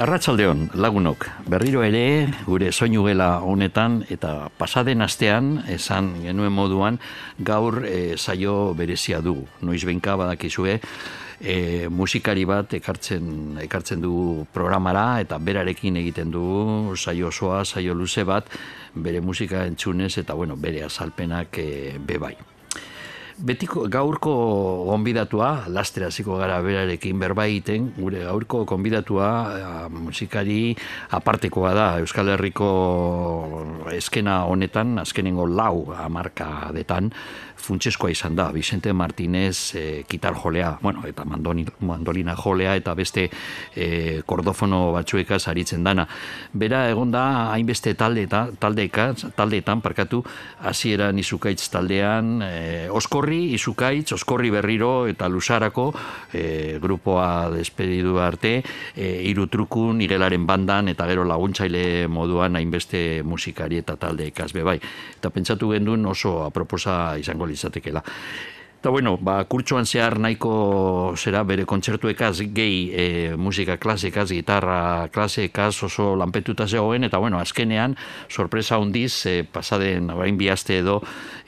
Arratsaldeon lagunok, berriro ere gure soinu gela honetan eta pasaden astean esan genuen moduan gaur e, saio berezia du. Noiz benka badakizue e, musikari bat ekartzen, ekartzen du programara eta berarekin egiten du saio osoa, saio luze bat bere musika entzunez eta bueno, bere azalpenak e, bebai. Betiko gaurko gonbidatua, lastera hasiko gara berarekin berba egiten, gure gaurko gonbidatua a, musikari apartekoa da Euskal Herriko eskena honetan, azkenengo lau amarka detan, funtseskoa izan da, Vicente Martínez e, gitar jolea, bueno, eta mandoni, mandolina jolea, eta beste e, kordofono batzuekaz aritzen dana. Bera, egon da, hainbeste talde eta taldeeka, taldeetan, parkatu, hasieran izukaitz taldean, e, oskorri, izukaitz, oskorri berriro, eta lusarako, e, grupoa despedidu arte, e, irutrukun, igelaren bandan, eta gero laguntzaile moduan hainbeste musikari eta taldeekaz bebai. Eta pentsatu gendun oso aproposa izango litzatekeela. Eta bueno, ba, kurtsuan zehar nahiko zera bere kontzertuekaz gehi e, musika klasikaz, gitarra klasikaz oso lanpetuta zegoen, eta bueno, azkenean, sorpresa hundiz, e, pasaden, orain bihazte edo,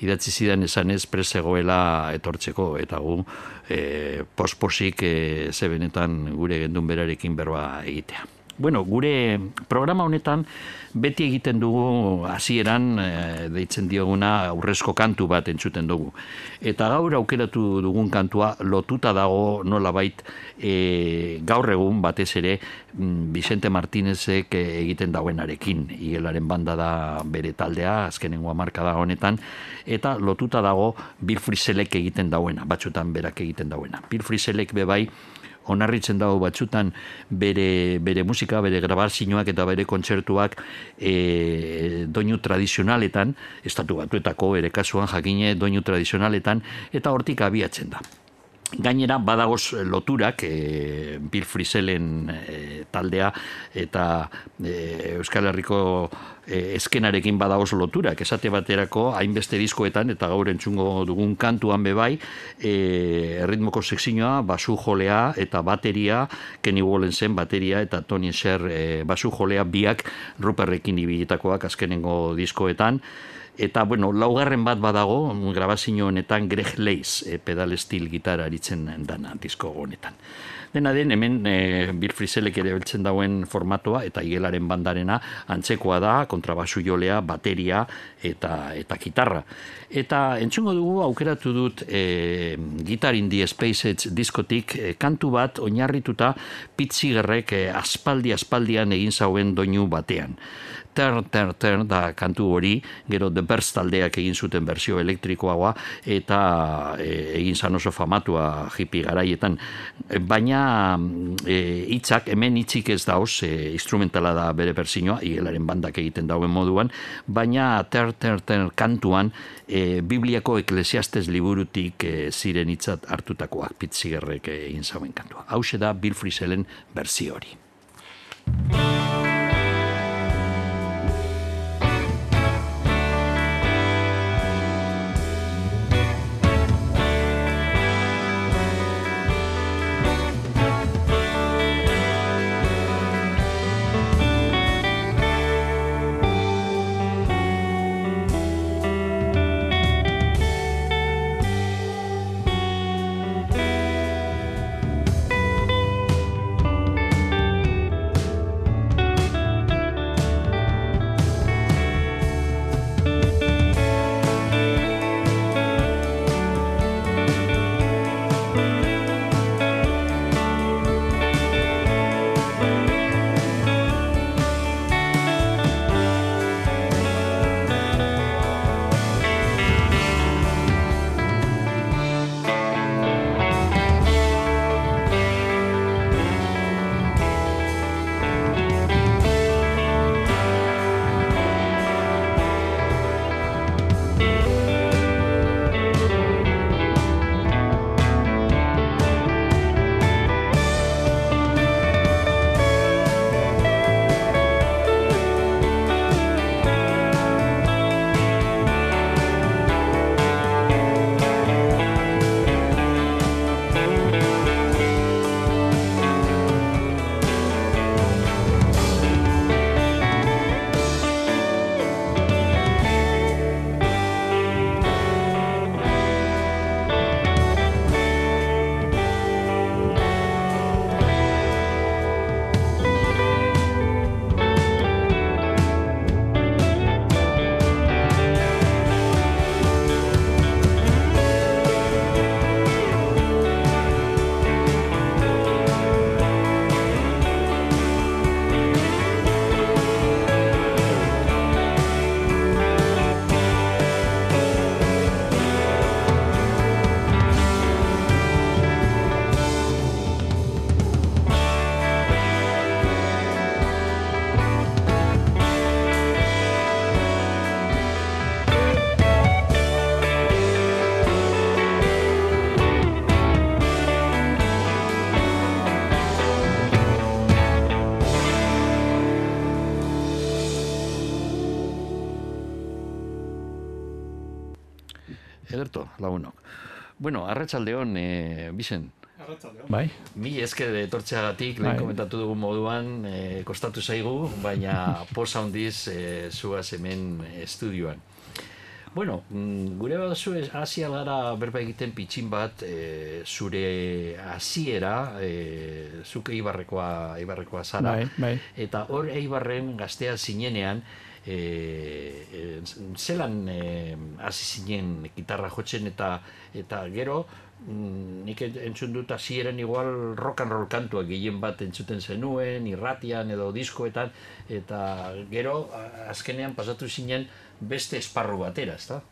idatzi zidan esan ez presegoela etortzeko, eta gu, e, posposik e, ze benetan gure gendun berarekin berba egitea. Bueno, gure programa honetan beti egiten dugu hasieran e, deitzen dioguna aurrezko kantu bat entzuten dugu. Eta gaur aukeratu dugun kantua lotuta dago nolabait e, gaur egun batez ere mm, Vicente Martínezek egiten dauenarekin. Igelaren banda da bere taldea, azkenengo marka da honetan, eta lotuta dago Bill Friselek egiten dauena, batzutan berak egiten dauena. Bill Friselek bebai, onarritzen dago batzutan bere, bere musika, bere grabazioak eta bere kontzertuak e, doinu tradizionaletan, estatu batuetako ere kasuan jakine doinu tradizionaletan, eta hortik abiatzen da. Gainera, badagoz loturak, e, Bill Frisellen e, taldea, eta e, Euskal Herriko e, eskenarekin badagoz loturak, esate baterako, hainbeste diskoetan, eta gaur entzungo dugun kantuan bebai, e, erritmoko sekzinoa, basu jolea eta bateria, Kenny Wallensen bateria eta Tony Sher e, basu jolea biak ruperrekin ibilitakoak azkenengo diskoetan, Eta, bueno, laugarren bat badago, grabazio honetan Greg Leis e, pedal stil gitarra aritzen dana disko honetan. Dena den, hemen e, Bill Friselek ere beltzen dauen formatoa eta igelaren bandarena antzekoa da, kontrabasu jolea, bateria eta eta gitarra. Eta entzungo dugu aukeratu dut e, Guitar in the Space diskotik e, kantu bat oinarrituta pitzigerrek e, aspaldi aspaldian egin zauen doinu batean ter, ter, ter, da kantu hori, gero The Birds taldeak egin zuten bersio elektrikoagoa, eta e, egin zan oso famatua jipi garaietan. Baina e, hitzak hemen hitzik ez dauz, e, instrumentala da bere berzioa, igelaren bandak egiten dauen moduan, baina ter, ter, ter kantuan, e, Bibliako eklesiastez liburutik e, ziren hitzat hartutakoak pitzigerrek egin zauen kantua. Hau da Bill Frisellen berzio hori. Ederto, lagunok. Bueno, arratsaldeon e, Bizen, Bai, Mi esker etortzeagatik, lehen Bai. komentatu dugun moduan, e, kostatu zaigu, baina posa handiz e, zuaz hemen estudioan. Bueno, mm, gure badazu hasi gara berba egiten pitxin bat e, zure hasiera e, zuk eibarrekoa, eibarrekoa zara. bai, bai. Eta hor eibarren gaztea zinenean, e, e, zelan e, hasi zinen gitarra jotzen eta eta gero mm, nik entzun dut hasieran igual rock and roll kantuak gehien bat entzuten zenuen, irratian edo diskoetan, eta gero azkenean pasatu zinen beste esparru batera, ezta?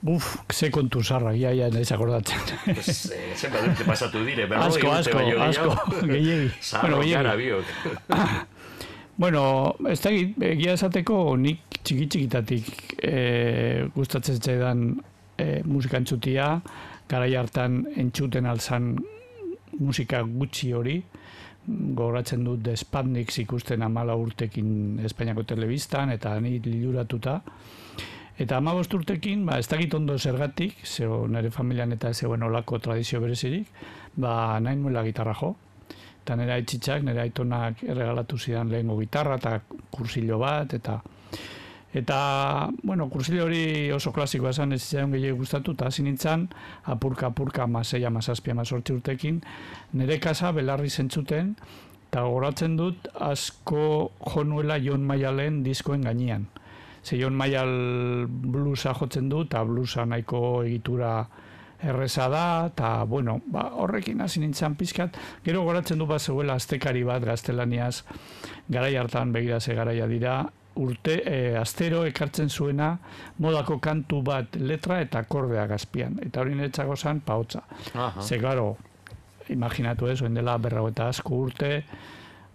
Uf, ze kontu zarra, ia, ia, nahiz akordatzen. Pues, eh, zenbat pasatu dire, berrogei asko, asko, asko, gehiegi. Zaharro gehiegi. gara biok. Bueno, ez da egia esateko nik txiki txikitatik e, gustatzen zaidan e, musika entzutia, garai hartan entzuten alzan musika gutxi hori, gogoratzen dut Spandix ikusten amala urtekin Espainiako telebistan, eta ni liluratuta. Eta amabost urtekin, ba, ez dakit ondo zergatik, zeo nire familian eta zegoen olako tradizio berezirik, ba, nahi nuela gitarra jo. Eta nire aitzitzak, nire aitonak erregalatu zidan lehengo gitarra eta kursillo bat, eta eta, bueno, kursillo hori oso klasikoa esan ez zitzaion gehiago gustatu, eta hasi nintzen, apurka, apurka, masei, amazazpi, amazortzi urtekin, nire kasa belarri zentzuten, eta gogoratzen dut asko jonuela Jon Maialen diskoen gainean. Ze Jon Maial bluesa jotzen du, eta bluesa nahiko egitura erreza da, eta, bueno, ba, horrekin hasi nintzen pizkat, gero goratzen du bat zegoela astekari bat gaztelaniaz, garai hartan begira ze garaia dira, urte, e, astero ekartzen zuena modako kantu bat letra eta akordeak azpian. Eta hori niretzako zan, paotza. Aha. Ze, claro, imaginatu ez, oen dela berrago eta asko urte,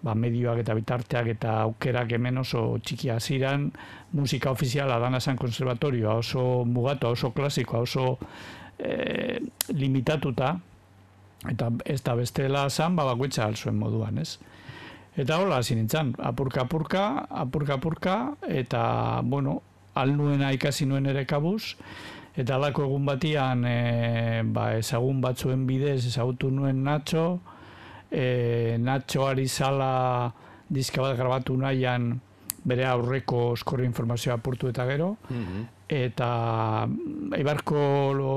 ba, medioak eta bitarteak eta aukerak hemen oso txiki ziran, musika ofiziala dana zen konservatorioa, oso mugatua, oso klasikoa, oso eh, limitatuta, eta ez da bestela zan, ba, bakoitza alzuen moduan, ez? Eta hola, hasi nintzen, apurka, apurka, apurka, apurka, eta, bueno, alnuena ikasi nuen ere kabuz, eta alako egun batian, e, ba, ezagun batzuen bidez ezagutu nuen Nacho, e, Nacho Arizala diska bat grabatu nahian bere aurreko eskorri informazioa apurtu eta gero, Mhm. Eta mm, Eibarko lo,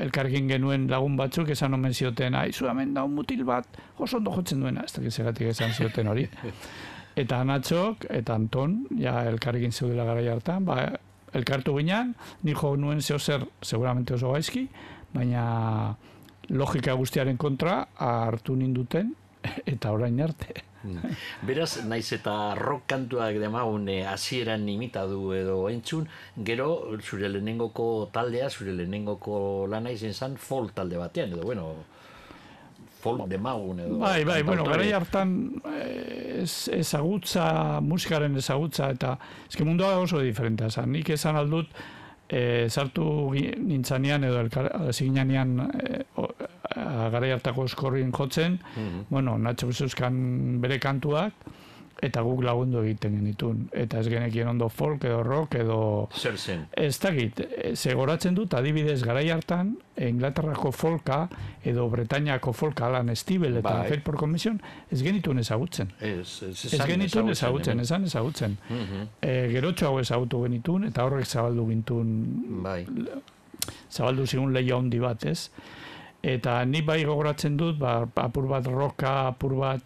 elkarrekin genuen lagun batzuk esan omen zioten, aizu hemen da un mutil bat, oso ondo jotzen duena, ez dakit zeratik esan zioten hori. Eta Natxok eta Anton, ja elkarrekin zeudela gara hartan, ba, elkartu ginean, ni jo nuen zeo zer, seguramente oso gaizki, baina logika guztiaren kontra hartu ninduten, eta orain arte. Beraz, naiz eta rock kantuak demagun eh, hasieran imitadu edo entzun, gero zure lehenengoko taldea, zure lehenengoko lana izen zan folk talde batean, edo bueno, folk demagun edo... Bai, bai, bueno, garai hartan eh, ez, ezagutza, musikaren ezagutza, eta eske mundua oso diferentea zan. Nik esan aldut, eh, sartu nintzanean edo elkar, ziginean eh, o- a- garai hartako eskorrin jotzen, Mhm. bueno, Nacho Besuskan bere kantuak, eta guk lagundu egiten genitun. Eta ez genekien ondo folk edo rock edo... Zer zen? Ez dakit, e, ze goratzen dut, adibidez garai hartan, Inglaterrako folka edo Bretainiako folka, Alan Stibel eta Bai. Fair por Commission, ez genituen ezagutzen. Ez, ez, Ez genituen ezagutzen, hemen. esan ezagutzen. Mhm. E, gerotxo hau ezagutu genitun, eta horrek zabaldu gintun, Bai. zabaldu zigun leia handi bat, ez? Eta ni bai gogoratzen dut, ba, apur bat roka, apur bat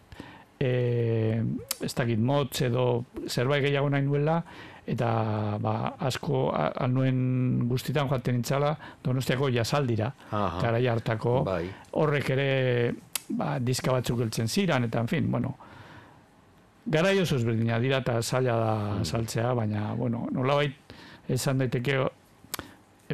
e, ez dakit motz edo zerbait gehiago nahi nuela, eta ba, asko a- anuen guztitan joaten nintzala donostiako jasaldira, Aha. garai hartako, Bai. horrek ere ba, diska batzuk heltzen ziran, eta en fin, bueno, garai oso ezberdina dira eta zaila da Mm. saltzea, baina, bueno, nolabait esan daiteke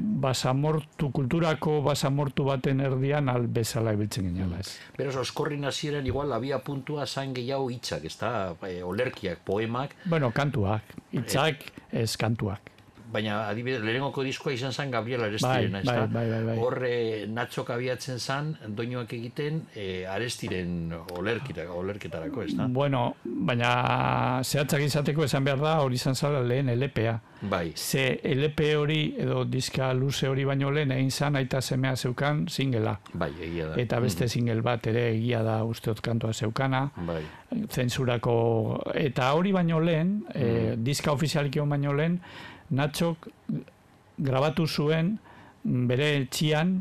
basamortu, kulturako basamortu baten erdian al bezala ibiltzen ginela, ez. Beraz, oskorrin hasieran igual abia puntua zain gehiago hitzak, ez da, e, olerkiak, poemak, Bueno, kantuak, hitzak ez kantuak. Baina adibidez, lehenengoko diskoa izan zen Gabriel Bai, Arestirena, bai, bai, bai, bai. Hor eh, Natxok abiatzen zen, doinuak egiten eh, Arestiren olerkita, olerketarako, ezta? Bueno, baina zehatzak izateko esan behar da hori izan zala lehen LPA. Bai, Ze LP hori edo diska luze hori baino lehen egin zan aita semea zeukan singela. bai, egia da. Eta beste single bat ere egia da usteot kantua zeukana. Mm, Bai, zensurako eta hori baino lehen, e, Mm. diska ofizialiki hon baino lehen, Natxok grabatu zuen bere etxian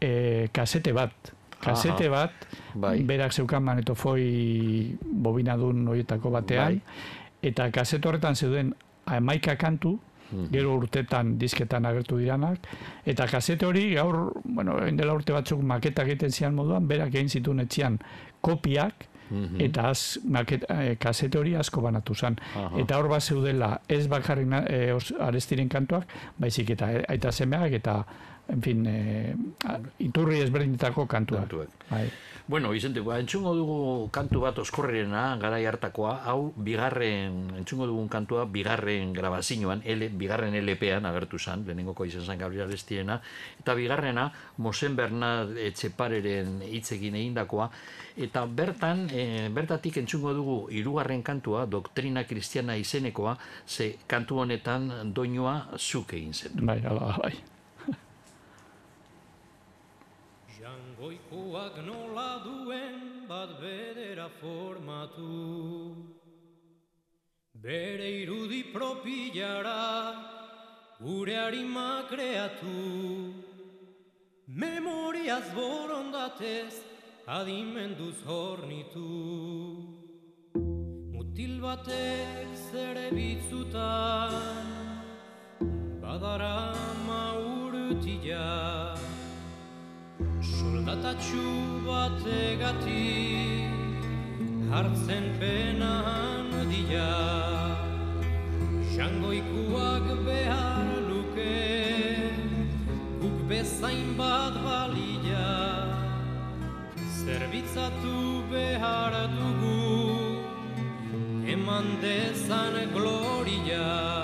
e, kasete bat. Kasete Aha. bat, bai, berak zeukan manetofoi bobinadun horietako batean, Bai. eta kaseto horretan zeuden amaika kantu, Mhm. gero urtetan disketan agertu diranak, eta kasete hori gaur, bueno, dela urte batzuk maketak egiten zian moduan, berak egin zituen etxean kopiak, Mhm. eta az, maket, eh, kasete hori asko banatu zen. Aha. Eta hor bat zeudela ez bakarrik os- arestiren kantuak, baizik eta eh, aita semeak eta en fin, a- iturri ezberdinetako kantuak. Kantuak. Bai. Bueno, Vicente, ba, entzungo dugu kantu bat oskorrerena, garai hartakoa, hau bigarren, entzungo dugun kantua bigarren grabazioan, L, bigarren LP-an agertu zen, lehenengoko izan zen Gabriel Arestiena, eta bigarrena Mosen Bernat Etxepareren hitzekin egindakoa, eta bertan, e, bertatik entzungo dugu hirugarren kantua, Doktrina Kristiana izenekoa, ze kantu honetan doinua zuk egin zen. Bai, ala, bai. Jangoikoak nola duen bat bedera formatu. Bere irudi propilara gure harima kreatu. Memoriaz borondatez adimenduz hornitu. Mutil batek zere bitzutan badara maurutila Soldatatxu bategatik hartzen penan dila Jangoikuak behar luke guk bezain bat balila. Zerbitzatu behar dugu eman dezan gloria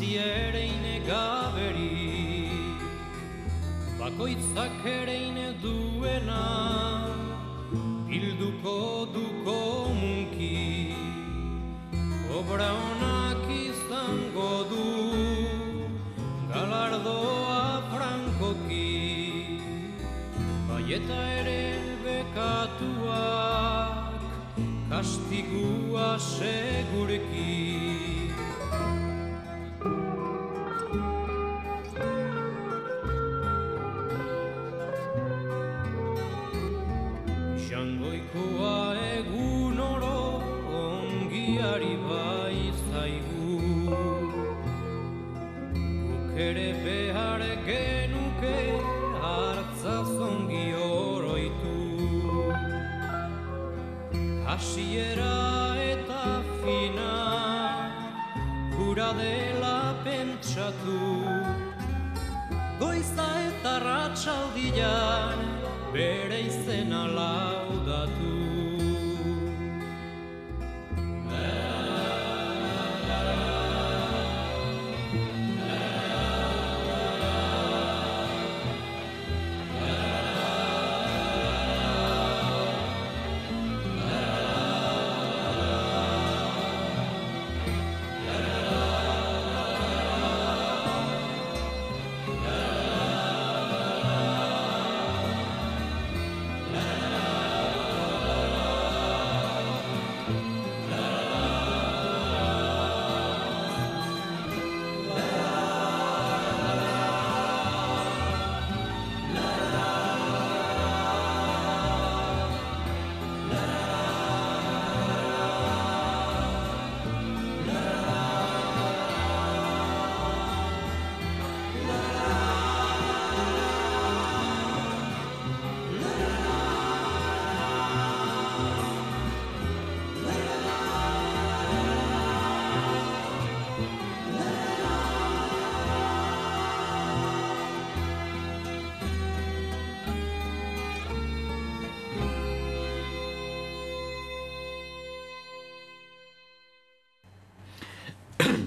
Hazi ere inegaberi Bakoitzak ere duena Bilduko duko munki Obra onak izango du Galardoa frankoki Baieta ere bekatuak Kastigua segureki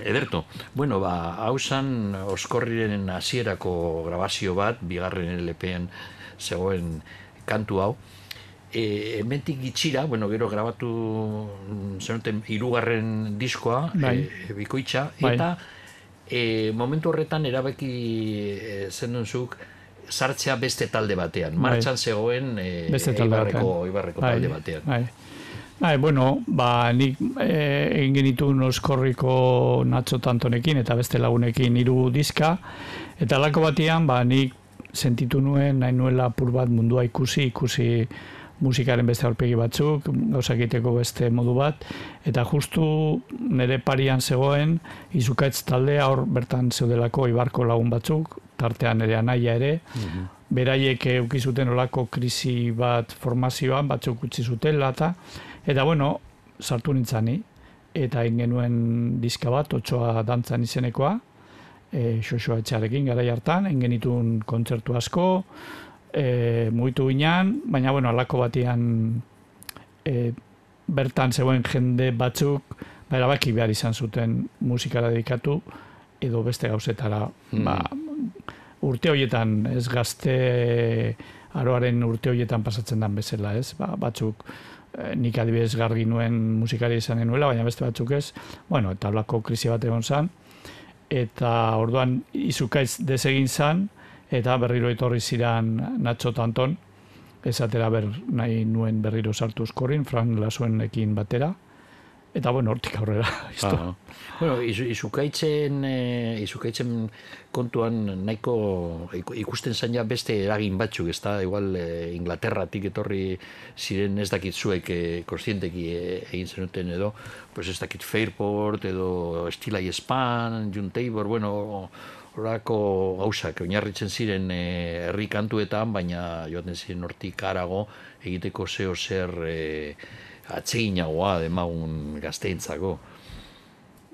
Ederto, bueno, ba, hau oskorriren hasierako grabazio bat, bigarren LPen zegoen kantu hau, e, ementik gitxira, bueno, gero grabatu zenuten hirugarren diskoa, Bai. e, bikoitza, Bai. eta e, momentu horretan erabeki e, zendunzuk sartzea beste talde batean. Bai. Martxan zegoen e, Beste talde Eibarreko, batean. Eibarreko Bai, talde batean. Bai. Bai, bueno, ba, nik eh, egin genituen oskorriko Nacho Tantonekin eta beste lagunekin hiru diska, eta lako batean, ba, nik sentitu nuen, nahi nuela pur bat mundua ikusi, ikusi musikaren beste aurpegi batzuk, gauzak egiteko beste modu bat, eta justu nire parian zegoen, izukaitz taldea hor bertan zeudelako ibarko lagun batzuk, tartean nire anaia ere, beraiek euki zuten olako krisi bat formazioan, batzuk utzi zutela eta, eta bueno, sartu nintzani, eta egin genuen diska bat, otsoa dantzan izenekoa, e, xoxoa etxearekin garai hartan, egin genituen kontzertu asko, e, mugitu ginean, baina bueno, alako batean e, bertan zegoen jende batzuk, ba, erabaki behar izan zuten musikara dedikatu, edo beste gauzetara, Mm. ba, urte horietan, ez gazte aroaren urte horietan pasatzen dan bezala, ez? Ba, batzuk nik adibidez gargi nuen musikari izan nuela, baina beste batzuk ez. Bueno, eta holako krisi bat egon zan. Eta orduan izukaiz desegin zan, eta berriro etorri ziran Nacho Tanton, esatera ber nahi nuen berriro sartu eskorrin, Frank Lasuenekin batera. Eta bueno, hortik aurrera. Isto. Aha. Bueno, izu, izukaitzen, e, izukaitzen kontuan nahiko iku- ikusten zaina beste eragin batzuk, ez da, igual e, Inglaterratik etorri ziren ez dakit zuek e, konstienteki e, egin zenuten edo, pues ez dakit Fairport edo Estilai Span, Jun Tabor, bueno, horako gauzak oinarritzen ziren e, herri kantuetan, baina joaten ziren hortik arago egiteko zeo zer e, atseginagoa demagun gazteintzako.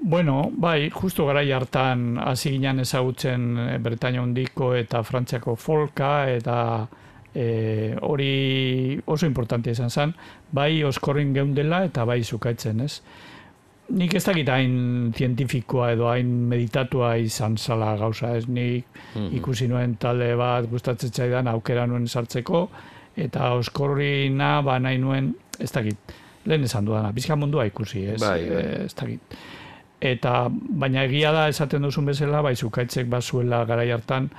Bueno, bai, justo garai hartan hasi ginen ezagutzen eh, Bretaña hondiko eta Frantziako folka eta e, hori oso importante izan zen, bai oskorrin geundela eta bai zukaitzen, ez? Nik ez dakit hain zientifikoa edo hain meditatua izan zala gauza, ez? Nik ikusi nuen talde bat gustatzen zaidan aukera nuen sartzeko eta oskorrina ba nahi nuen, ez dakit, lehen esan dudana, bizka mundua ikusi, ez? Bai, bai. Eh, ez dakit. Eta, baina egia da esaten duzun bezala, bai, zukaitzek bazuela garai hartan,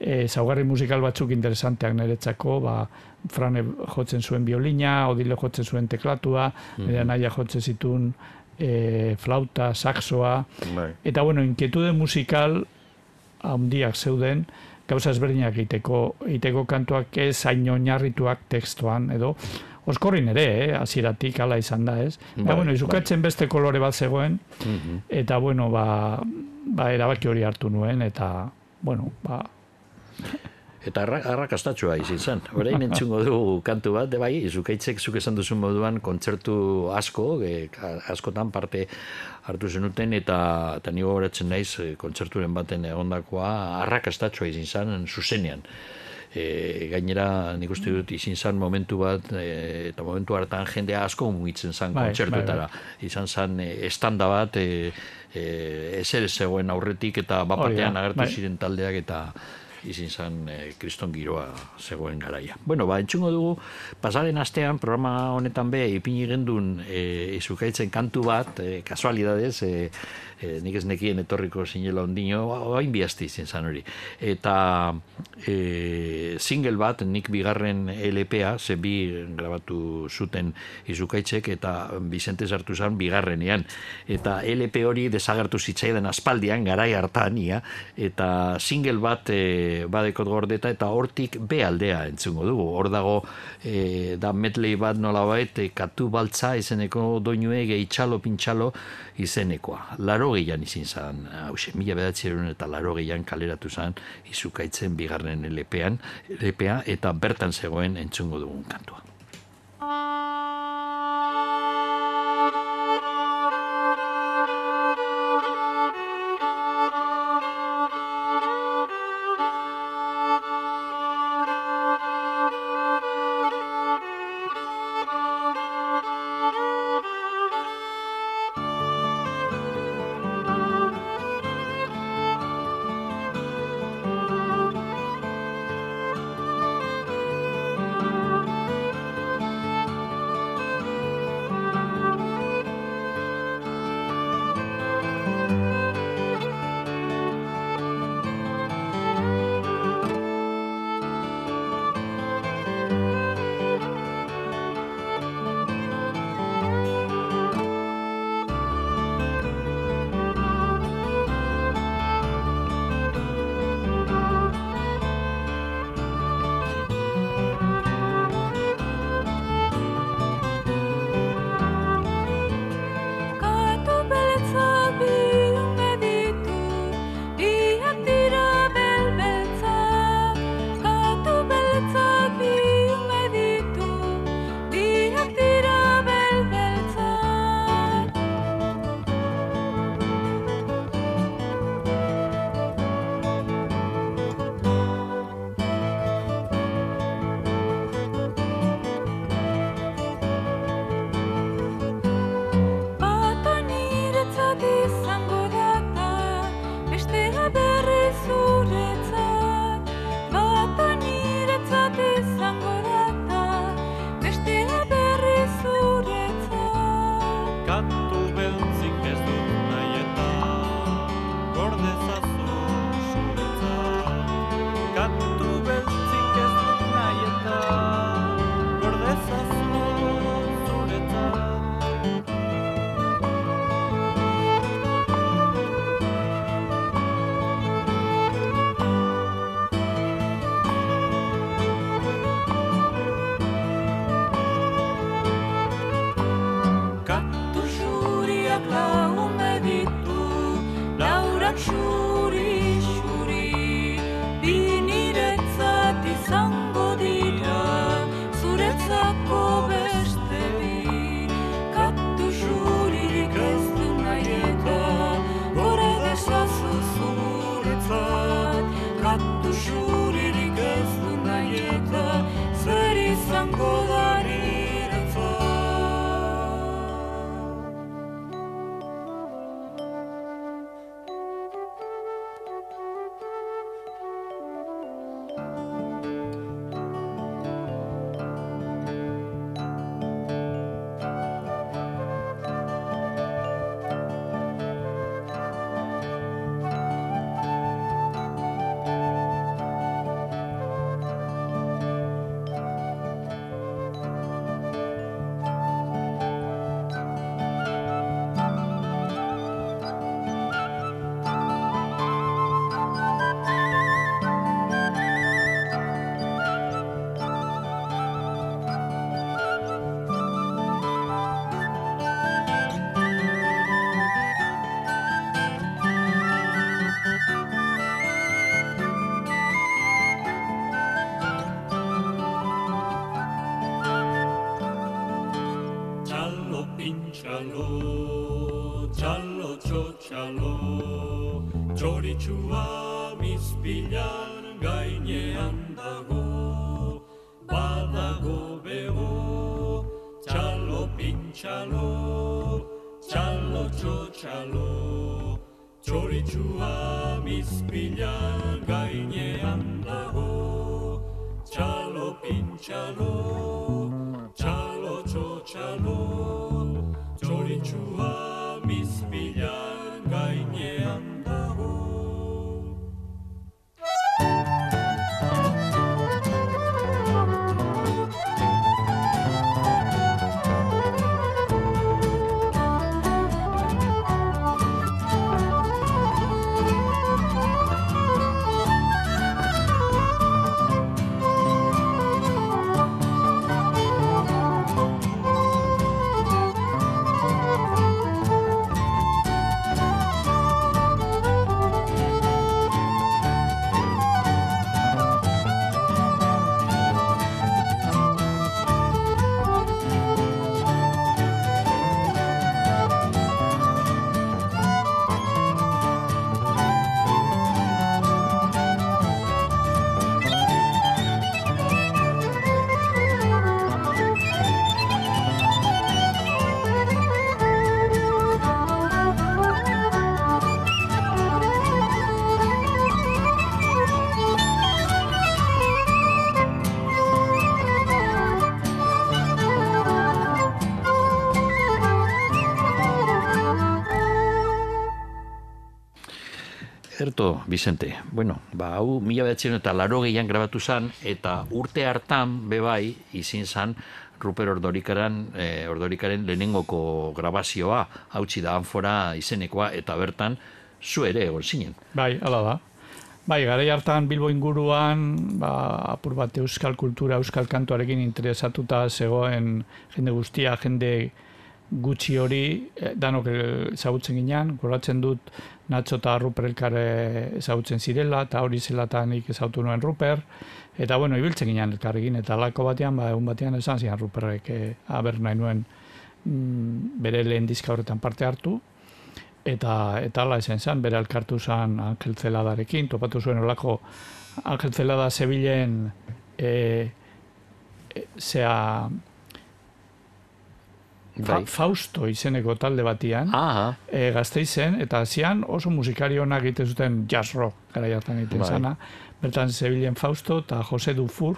e, zaugarri musikal batzuk interesanteak niretzako, ba, Frane jotzen zuen biolina, Odile jotzen zuen teklatua, nire naia jotzen zituen e, flauta, saxoa, Bai. eta bueno, inquietude musikal handiak zeuden, gauza ezberdinak egiteko, egiteko kantuak ez hain oinarrituak tekstuan, edo oskorrin ere, eh, hala izan da, ez? Bai, Ba, bueno, bai. izukatzen beste kolore bat zegoen, eta bueno, ba, ba erabaki hori hartu nuen, eta, bueno, ba, Eta arra, arrakastatxoa izin zen. Orain entzungo du kantu bat, de bai, izukaitzek zuk esan duzun moduan kontzertu asko, e, ka- askotan parte hartu zenuten, eta, eta nigo horatzen naiz e, kontzerturen baten egondakoa arrakastatxoa izin zen, zuzenean. E, gainera nik uste dut izin zen momentu bat e, eta momentu hartan jendea asko mugitzen zen Bai, kontzertuetara. Izan zen e, estanda bat e, e, ezer ez zegoen aurretik eta bapatean agertu bai. ziren taldeak eta izin zen e, kriston giroa zegoen garaia. Bueno, ba, entzungo dugu, pasaren astean, programa honetan be, ipini gendun e, izukaitzen kantu bat, e, kasualidadez, e, e, nik ez nekien etorriko zinela ondino, oain bihazti izin zen hori. Eta e, single bat, nik bigarren LPA, ze bi grabatu zuten izukaitzek, eta Vicente sartu zen bigarrenean. Eta LP hori desagertu zitzaidan aspaldian, garai hartan, ia, eta single bat e, badekot gordeta, eta hortik B aldea entzungo dugu. Hor dago, e, da medley bat nolabait, e, katu baltza izeneko doinue, gehitzalo, pintxalo izenekoa. Laro gehian izin zan, hause, mila bedatzerun eta laro gehian kaleratu zan, izukaitzen bigarren LPan, LPA, eta bertan zegoen entzungo dugun kantua. Erto, Vicente, bueno, ba, hau mila behatzen eta laro gehian grabatu zan, eta urte hartan, bebai, izin zan, Ruper Ordorikaren, eh, Ordorikaren lehenengoko grabazioa, hautsi da anfora izenekoa, eta bertan, zu ere egon zinen. Bai, hala da. Bai, garai hartan Bilbo inguruan, ba, apur bat euskal kultura, euskal kantuarekin interesatuta zegoen jende guztia, jende gutxi hori eh, danok ezagutzen ginean, goratzen dut Nacho eta Ruper elkarre ezagutzen zirela, eta hori zela eta nik ezagutu nuen Ruper, eta bueno, ibiltzen ginean elkarrekin, eta lako batean, ba, egun batean esan zian Ruperrek eh, aber nahi nuen mm, bere lehen diska horretan parte hartu, eta eta hala esan zen, bere elkartu zen Angel Zeladarekin, topatu zuen olako Angel Zelada Sevillen e, e, zea Bai. Fausto izeneko talde batian, Aha, e, gazteizen, eta zian oso musikari onak egiten zuten jazz rock, gara jartan egiten Bai. zana. Bertan Sevillen Fausto eta Jose Dufour,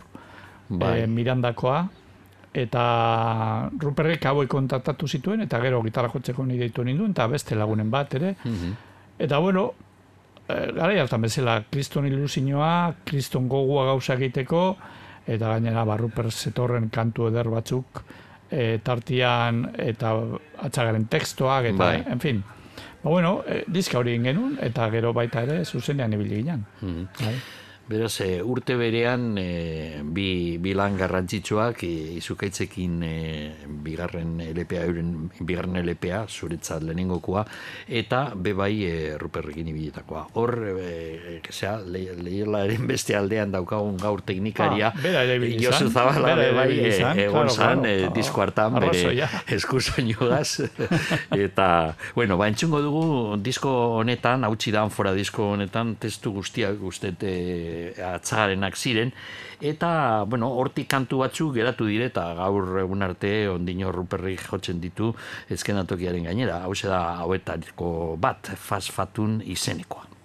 bai. e, Mirandakoa, eta Ruperrek hauek kontaktatu zituen, eta gero gitarra jotzeko nire ditu ninduen, eta beste lagunen bat ere. Mhm. Eta bueno, e, gara hartan bezala, kriston ilusioa, kriston gogua gauza egiteko, eta gainera ba, Ruper zetorren kantu eder batzuk, e, tartian eta atzagaren tekstoak, eta, Bai. en fin. Ba, bueno, e, diska hori egin genuen, eta gero baita ere zuzenean ibili ginen. Mhm. Bai. Beraz, e, urte berean e, bi, bi lan garrantzitsuak e, izukaitzekin e, bigarren LPA, euren bigarren LPA, zuretzat lehenengokoa, eta bebai e, ruperrekin ibiletakoa. Hor, e, zera, le, lehielaren beste aldean daukagun gaur teknikaria, Ah, Josu Zabala, bebai, e, egon zan, e, disko hartan, bere Arrazoia. eskusoinugaz. eta, bueno, ba, entzungo dugu disko honetan, hautsi da fora disko honetan, testu guztiak guztete atzagarenak ziren, eta, bueno, hortik kantu batzuk geratu dire, eta gaur egun arte ondino ruperrik jotzen ditu ezkenatokiaren gainera. Hau da hauetariko bat, fasfatun izenekoa.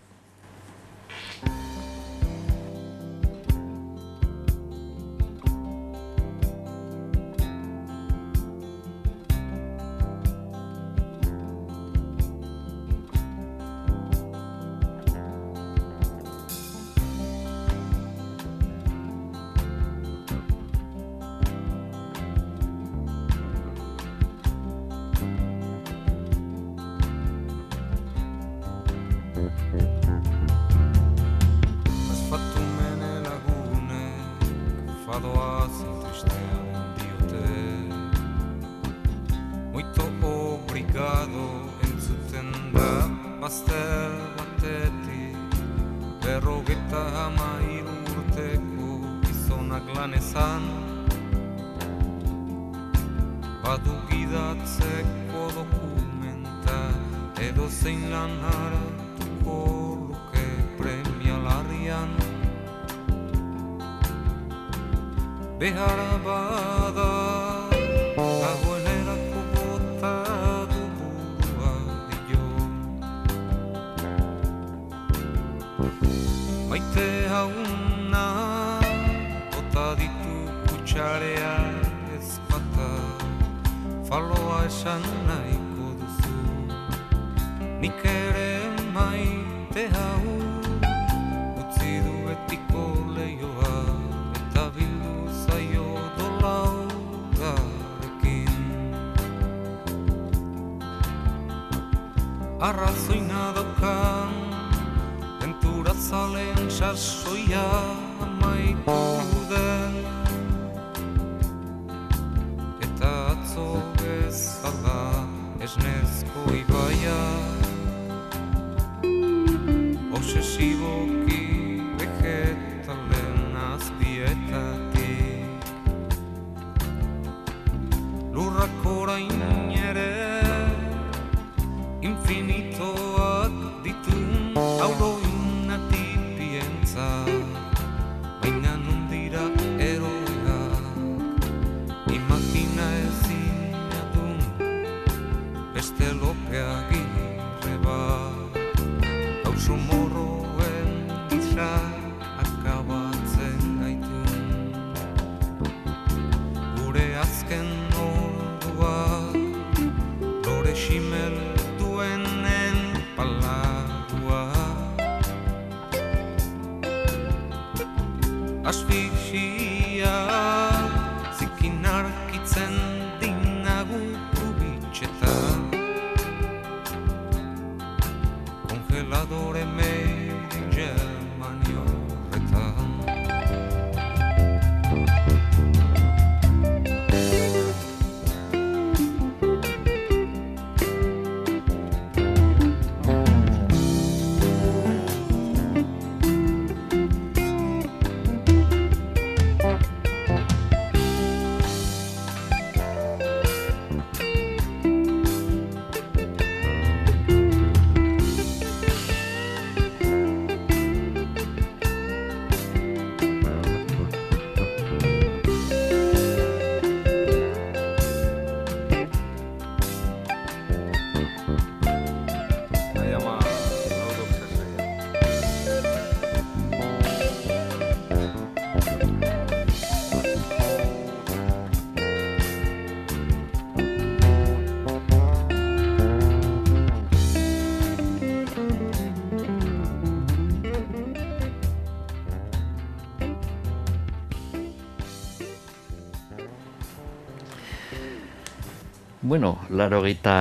Larogeita,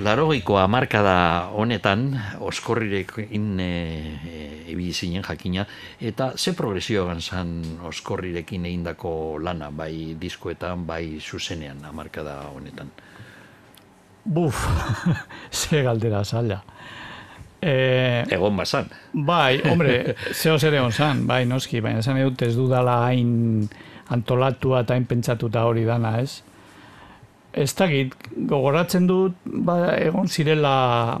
larogeiko hamarkada honetan, oskorrirekin e, e, zinen jakina, eta ze progresio zan oskorrirekin egindako lana, bai diskoetan, bai zuzenean hamarkada honetan. Buf, ze galdera zaila. E, Egon bazan. bai, hombre, zeo zer egon zan, bai, noski, baina esan edut ez dudala hain antolatua eta hain pentsatuta hori dana, ez? Ez dakit, gogoratzen dut, ba, egon zirela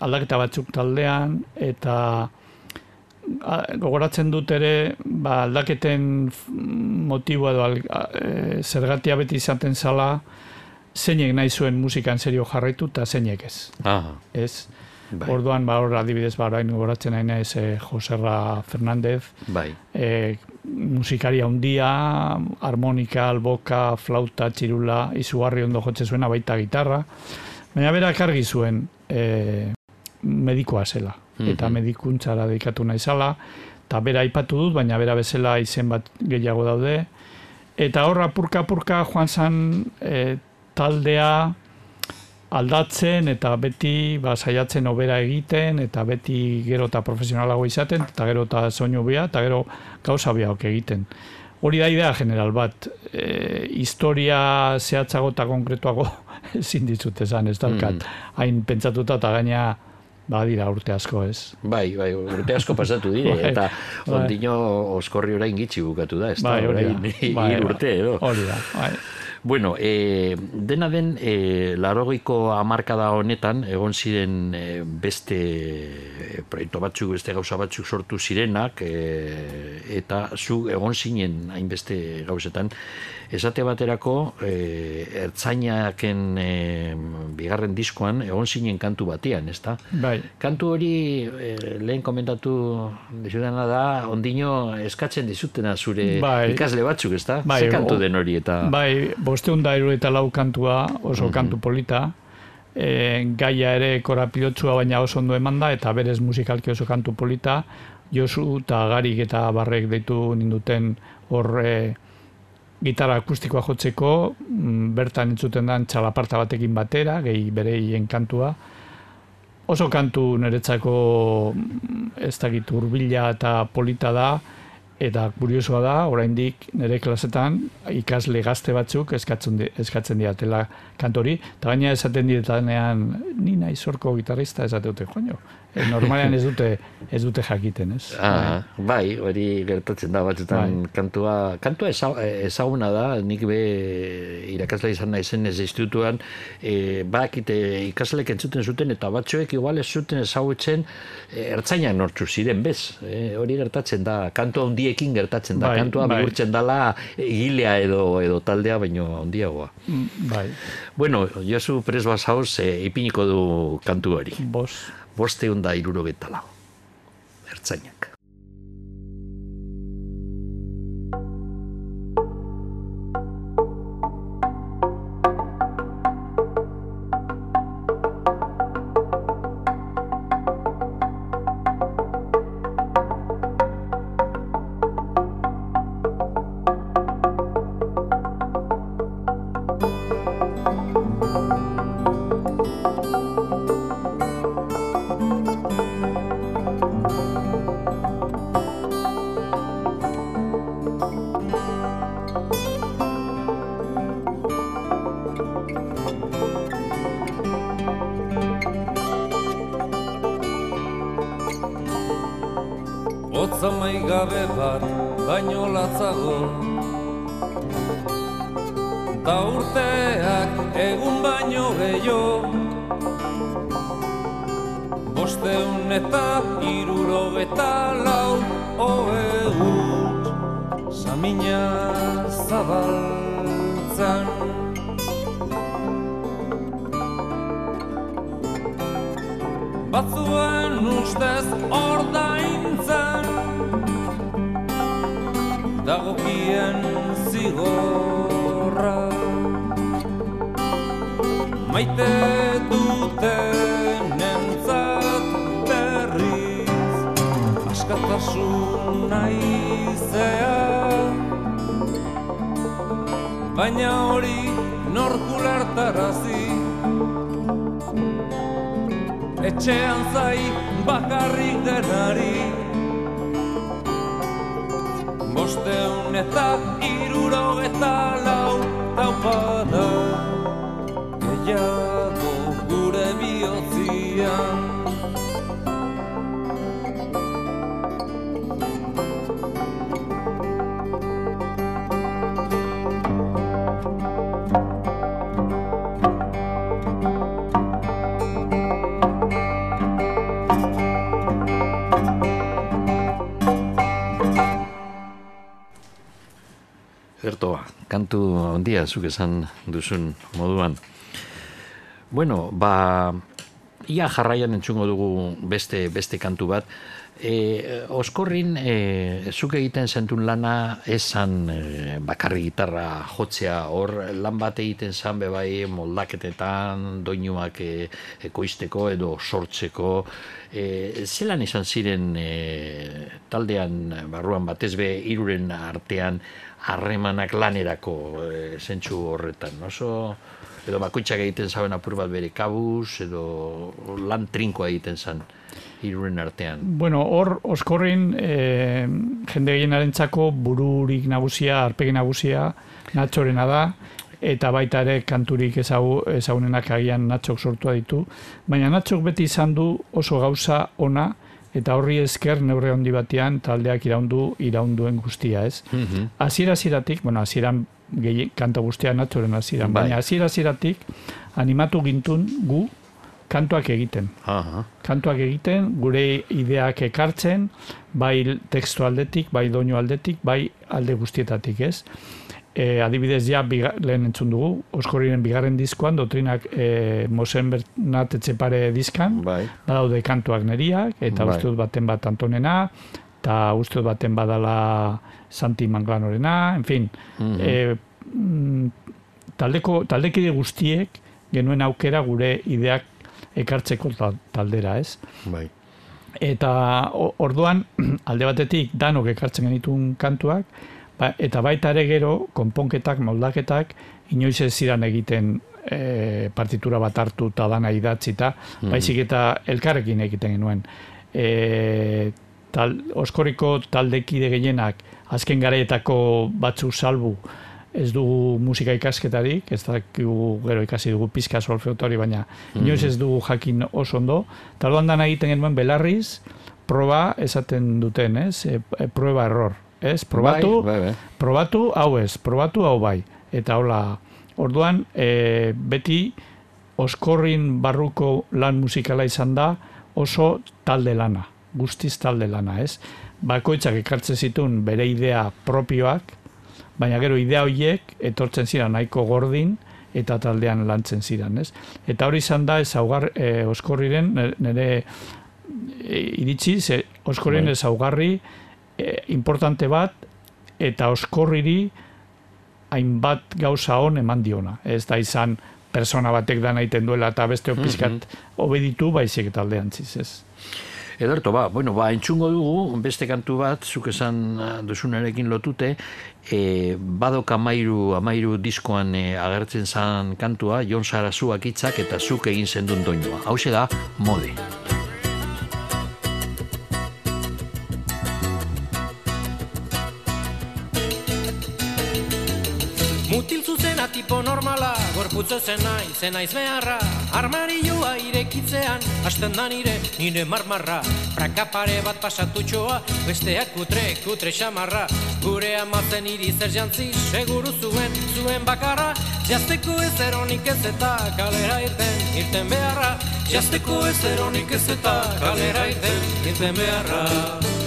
aldaketa batzuk taldean, eta a, gogoratzen dut ere, ba, aldaketen motiboa edo al- a- e, zergatia beti izaten zala, zeinek nahi zuen musikan serio jarraitu eta zeinek ez. Aha, Ez? bai, Orduan, ba, hor adibidez, ba, orain gogoratzen nahi naiz eh, Joserra Fernandez, bai. eh, musikaria handia, harmonika, alboka, flauta, txirula, izugarri ondo jotze zuena, baita gitarra. Baina berak argi zuen eh, medikoa zela. Eta Mhm. medikuntzara dedikatu nahi zala, eta bera aipatu dut, baina bera bezala izen bat gehiago daude. Eta horra purka-purka joan zan eh, taldea aldatzen eta beti ba, saiatzen obera egiten eta beti gero eta profesionalago izaten eta gero eta soinu bia eta gero gauza biaok egiten. Hori da idea general bat. E, historia zehatzago eta konkretuago ezin dizut esan, ez daukat. Hain pentsatuta eta gaina badira urte asko ez. Bai, bai, urte asko pasatu dire, Bai, eta bai. ondino oskorri orain gitxi bukatu da, ez da, Bai, orain Bai, urte edo. Hori da, bai. Bueno, e, dena den, e, larogeiko hamarkada honetan, egon ziren e, beste proiektu batzuk, beste gauza batzuk sortu zirenak, e, eta zu egon zinen hainbeste gauzetan, esate baterako, e, ertzainaken e, bigarren diskoan, egon zinen kantu batean, ezta? Bai, Kantu hori e, lehen komentatu dizudana da, ondino eskatzen dizutena zure Bai. ikasle batzuk, ezta? Bai, Ze kantu o- den hori eta... bai, bosteun da eta lau kantua, oso kantu polita, e, gaia ere korapilotsua baina oso ondo eman da, eta berez musikalki oso kantu polita, Josu eta Garik eta Barrek deitu ninduten hor e, gitarra akustikoa jotzeko, mm, bertan entzuten dan txalaparta batekin batera, gehi bereien kantua. Oso kantu niretzako mm, ez dakit urbila eta polita da, eta kuriosoa da, oraindik nire klasetan ikasle gazte batzuk eskatzen, eskatzen diatela kantori, eta gaina esaten dietenean ni naiz horko gitarrista esate dute, joño. E, normalean ez dute ez dute jakiten, ez? Ah, bai, hori gertatzen da batzutan kantua, kantua eza- ezaguna da, nik be irakasle izan naizen ez institutuan, e, bakite ikaslek entzuten zuten eta batzuek igual ez zuten ezagutzen e, ertzainak nortzu ziren, bez? E, hori gertatzen da, kantu handiekin gertatzen da, Bai, kantua bai. bihurtzen dala egilea edo edo taldea baino handiagoa. Mm, Bai, Bueno, Josu Pres Basauz e, ipiniko du kantu hori. bos. Bosteun da irurogeta lau. Ertzainak. Ta urteak egun baino gehiago Bosteun eta irurogeta lau Oe samina zabaltzan. Batzuen ustez ordaintzen Dagokien zigorra Maite duten entzat berriz Askatasun naizea. Baina hori norkulertarazi etxean zai bakarrik denari. Bosteun eta iruro eta lau taupada Gehiago Gertoa, kantu handia zuk esan duzun moduan. Bueno, ba, ia jarraian entzungo dugu beste, beste kantu bat. E, oskorrin, e, zuk egiten zentun lana esan e, bakarri gitarra jotzea, hor lan bat egiten zan be bai moldaketetan, doinuak e, ekoizteko edo sortzeko, e, zelan izan ziren e, taldean barruan batez be iruren artean harremanak lanerako e, zentsu horretan, oso edo bakoitzak egiten zaben apur bat bere kabuz, edo lan trinkoa egiten zan iruren artean. Bueno, hor oskorrin e, jende gehienarentzako bururik nagusia, arpegi nagusia, natxorena da, eta baita ere kanturik ezagu, ezagunenak agian natxok sortua ditu, baina natxok beti izan du oso gauza ona, eta horri esker neurre handi batean taldeak iraundu iraunduen guztia, ez? Mhm. Hasiera hasieratik, bueno, hasieran gehi, kanta guztia natxoren hasieran. Bai. Baina hasiera hasieratik animatu gintun gu kantuak egiten. Aha. Kantuak egiten, gure ideak ekartzen, bai tekstu aldetik, bai doinu aldetik, bai alde guztietatik, ez? E, adibidez, ja, biga, lehen entzun dugu, Oskorriren bigarren diskoan, dotrinak e, Mosen Bernat etxepare diskan, Bai. badaude kantuak neriak, eta Bai. uste dut baten bat Antonena, eta uste dut baten badala Santi Manglanorena, en fin, Mhm. e, mm, taldeko, taldekide guztiek genuen aukera gure ideak ekartzeko ta- taldera, ez? Bai. Eta orduan, alde batetik danok ekartzen genituen kantuak, ba, eta baita ere gero, konponketak, moldaketak, inoiz ez ziren egiten e, partitura bat hartu eta dana idatzita, baizik eta elkarrekin egiten genuen. E, tal, oskoriko taldekide gehienak, azken garaetako batzuk salbu, ez dugu musika ikasketarik, ez dakigu gero ikasi dugu pizka solfeotori, baina inoiz ez dugu jakin oso ondo. Orduan dana egiten genuen belarriz, proba esaten duten, ez? E, e, prueba error, ez? Probatu, Bai, bai, bai. probatu hau ez, probatu hau bai. Eta hola, orduan, e, beti oskorrin barruko lan musikala izan da oso talde lana, guztiz talde lana, ez? Bakoitzak ekartzen zituen bere idea propioak, baina gero idea horiek etortzen ziren nahiko gordin eta taldean lantzen ziren, ez? Eta hori izan da ezaugar e, oskorriren nire- nire e, iritsi, ze oskorriren Bai. ezaugarri e, importante bat eta oskorriri hainbat gauza hon eman diona. Ez da izan persona batek da egiten duela eta beste pizkat obeditu baizik eta aldeantziz, ez? Ederto, ba, bueno, ba, entzungo dugu, beste kantu bat, zuk esan eh, duzunarekin lotute, e, badok amairu, amairu diskoan e, agertzen zan kantua, Jon Sarazuak hitzak eta zuk egin zendun doinua. Hau da, mode. Gorputzo zen nahi, zen naiz beharra Armarioa irekitzean, hasten da nire, nire marmarra. Prakapare bat pasatutxoa, besteak kutre, kutre xamarra. Gure amatzen iri zer jantzi, seguru zuen, zuen bakarra. Jazteko ez eronik ez eta kalera irten, irten beharra. Jazteko ez eronik ez eta kalera irten, irten beharra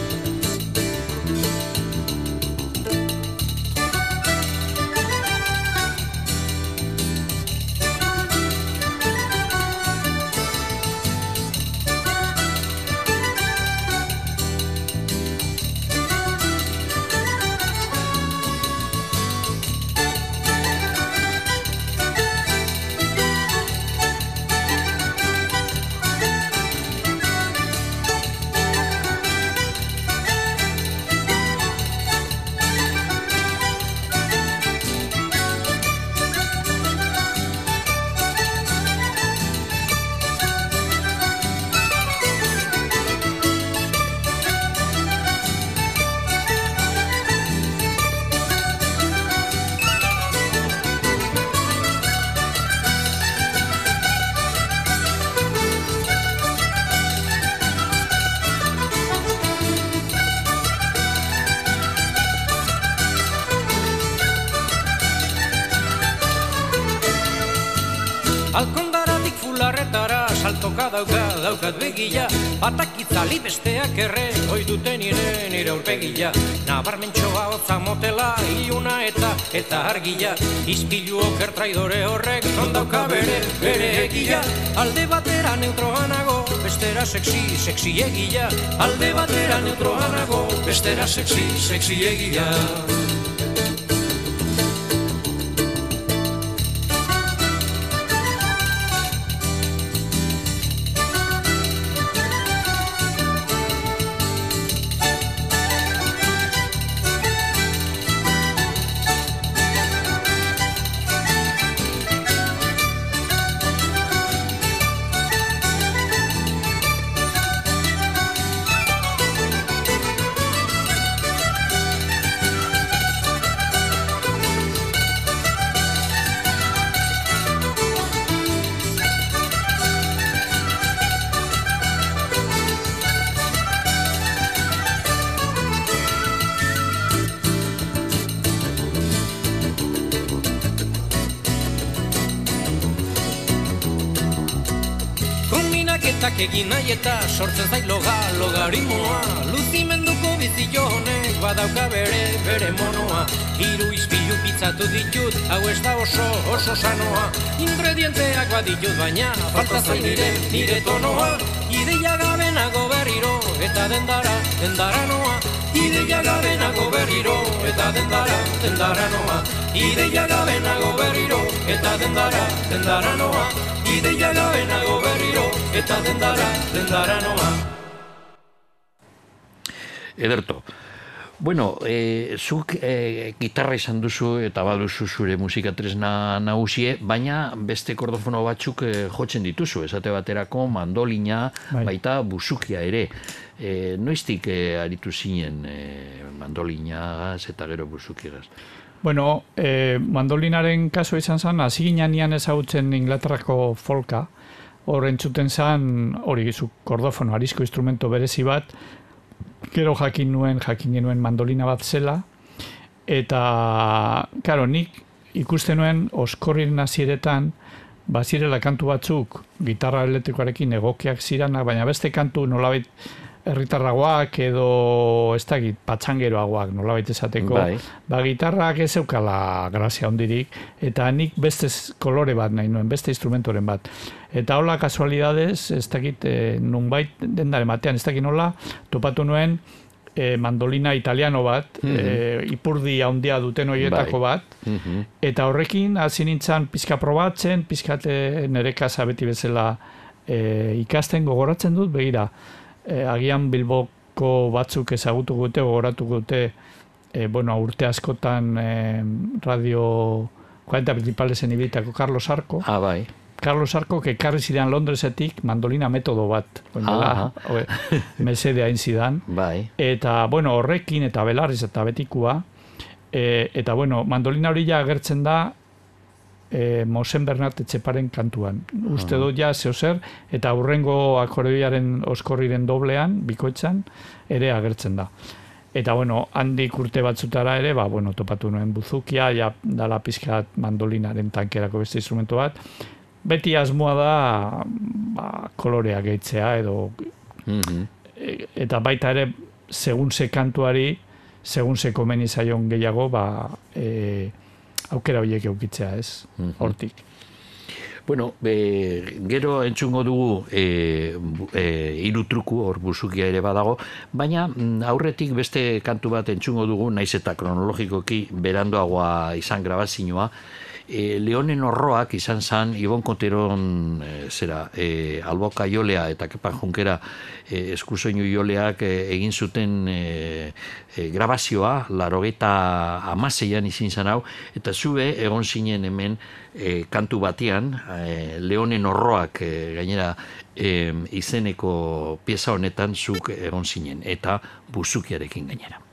Itzali besteak erre Hoi dute nire nire aurpegia. Nabarmentxoa hotza motela Iluna eta eta argila Izpilu oker traidore horrek Non dauka bere bere egia. Alde batera neutroanago Bestera sexy sexy egia. Alde batera neutroanago Bestera sexy sexy egia egin nahi eta sortzen zait loga, logarimoa Luzimenduko bizio honek badauka bere, bere monoa. Hiru izpilu pizzatu ditut, hau ez da oso, oso sanoa. Ingredienteak baditut baina, falta zain nire, nire tonoa. Ideia gabe nago berriro, eta dendara, dendara noa. Ideia gabe nago berriro, eta dendara, dendara noa. Ideia gabe nago berriro, eta dendara, dendara noa. Ideia gabe nago berriro, eta dendara, dendara noa Ederto. Bueno, e, zuk e, gitarra izan duzu eta baduzu zure musika tresna nagusie, baina beste kordofono batzuk e, jotzen dituzu, esate baterako mandolina, Bai. baita buzukia ere. E, noiztik e, aritu zinen e, mandolinagaz eta gero buzukigaz? Bueno, eh, mandolinaren kaso izan zen, hasi ginean ezagutzen Inglaterrako folka, hor entzuten zen, hori gizu, kordofono, arizko instrumento berezi bat, gero jakin nuen, jakin genuen mandolina bat zela, eta, karo, nik ikusten nuen oskorrin hasieretan bazirela kantu batzuk gitarra elektrikoarekin egokiak ziranak, baina beste kantu nolabait herritarragoak edo ez dakit patxangeroagoak nolabait esateko Bai. ba gitarrak ez eukala grazia hondirik eta nik beste kolore bat nahi nuen, beste instrumentoren bat eta hola kasualidades ez dakit e, nunbait dendaren batean ez dakit nola topatu nuen e, mandolina italiano bat e, ipurdi handia duten horietako Bai. bat Eta horrekin hasi nintzen pizka probatzen, pizkate nere kasa beti bezala e, ikasten gogoratzen dut, begira, e, agian Bilboko batzuk ezagutu gute, gogoratu gute, e, bueno, urte askotan e, radio 40 principalesen ibilitako Carlos Arco. Ah, bai. Carlos Arco, ekarri zidan Londresetik mandolina metodo bat. Aha. Oe, mesede hain zidan. Bai. Eta, bueno, horrekin eta belarriz eta betikua, e, eta, bueno, mandolina hori ja agertzen da e, Mosen Bernat Etxeparen kantuan. Uste dut ja zeo zer, eta hurrengo akordeoiaren oskorriren doblean, bikoitzan, ere agertzen da. Eta, bueno, handik urte batzutara ere, ba, bueno, topatu nuen buzukia, ja, dala pizkat mandolinaren tankerako beste instrumento bat. Beti asmoa da, ba, kolorea gehitzea, edo Mhm. e- eta baita ere segun ze kantuari segun ze komeni zaion gehiago ba, e, aukera horiek eukitzea ez? Mhm. hortik. Bueno, be, gero entzungo dugu e, e, hiru truku hor buzukia ere badago, baina mm, aurretik beste kantu bat entzungo dugu, naiz eta kronologikoki berandoagoa izan grabazioa, e, Leonen horroak izan zan Ibon Konteron e, zera, e, Alboka Jolea eta Kepa Junkera e, eskusoinu joleak e, egin zuten e, e, grabazioa, larogeta amaseian izin zan hau, eta zube egon zinen hemen e, kantu batean, e, Leonen horroak e, gainera e, izeneko pieza honetan zuk egon zinen, eta buzukiarekin gainera.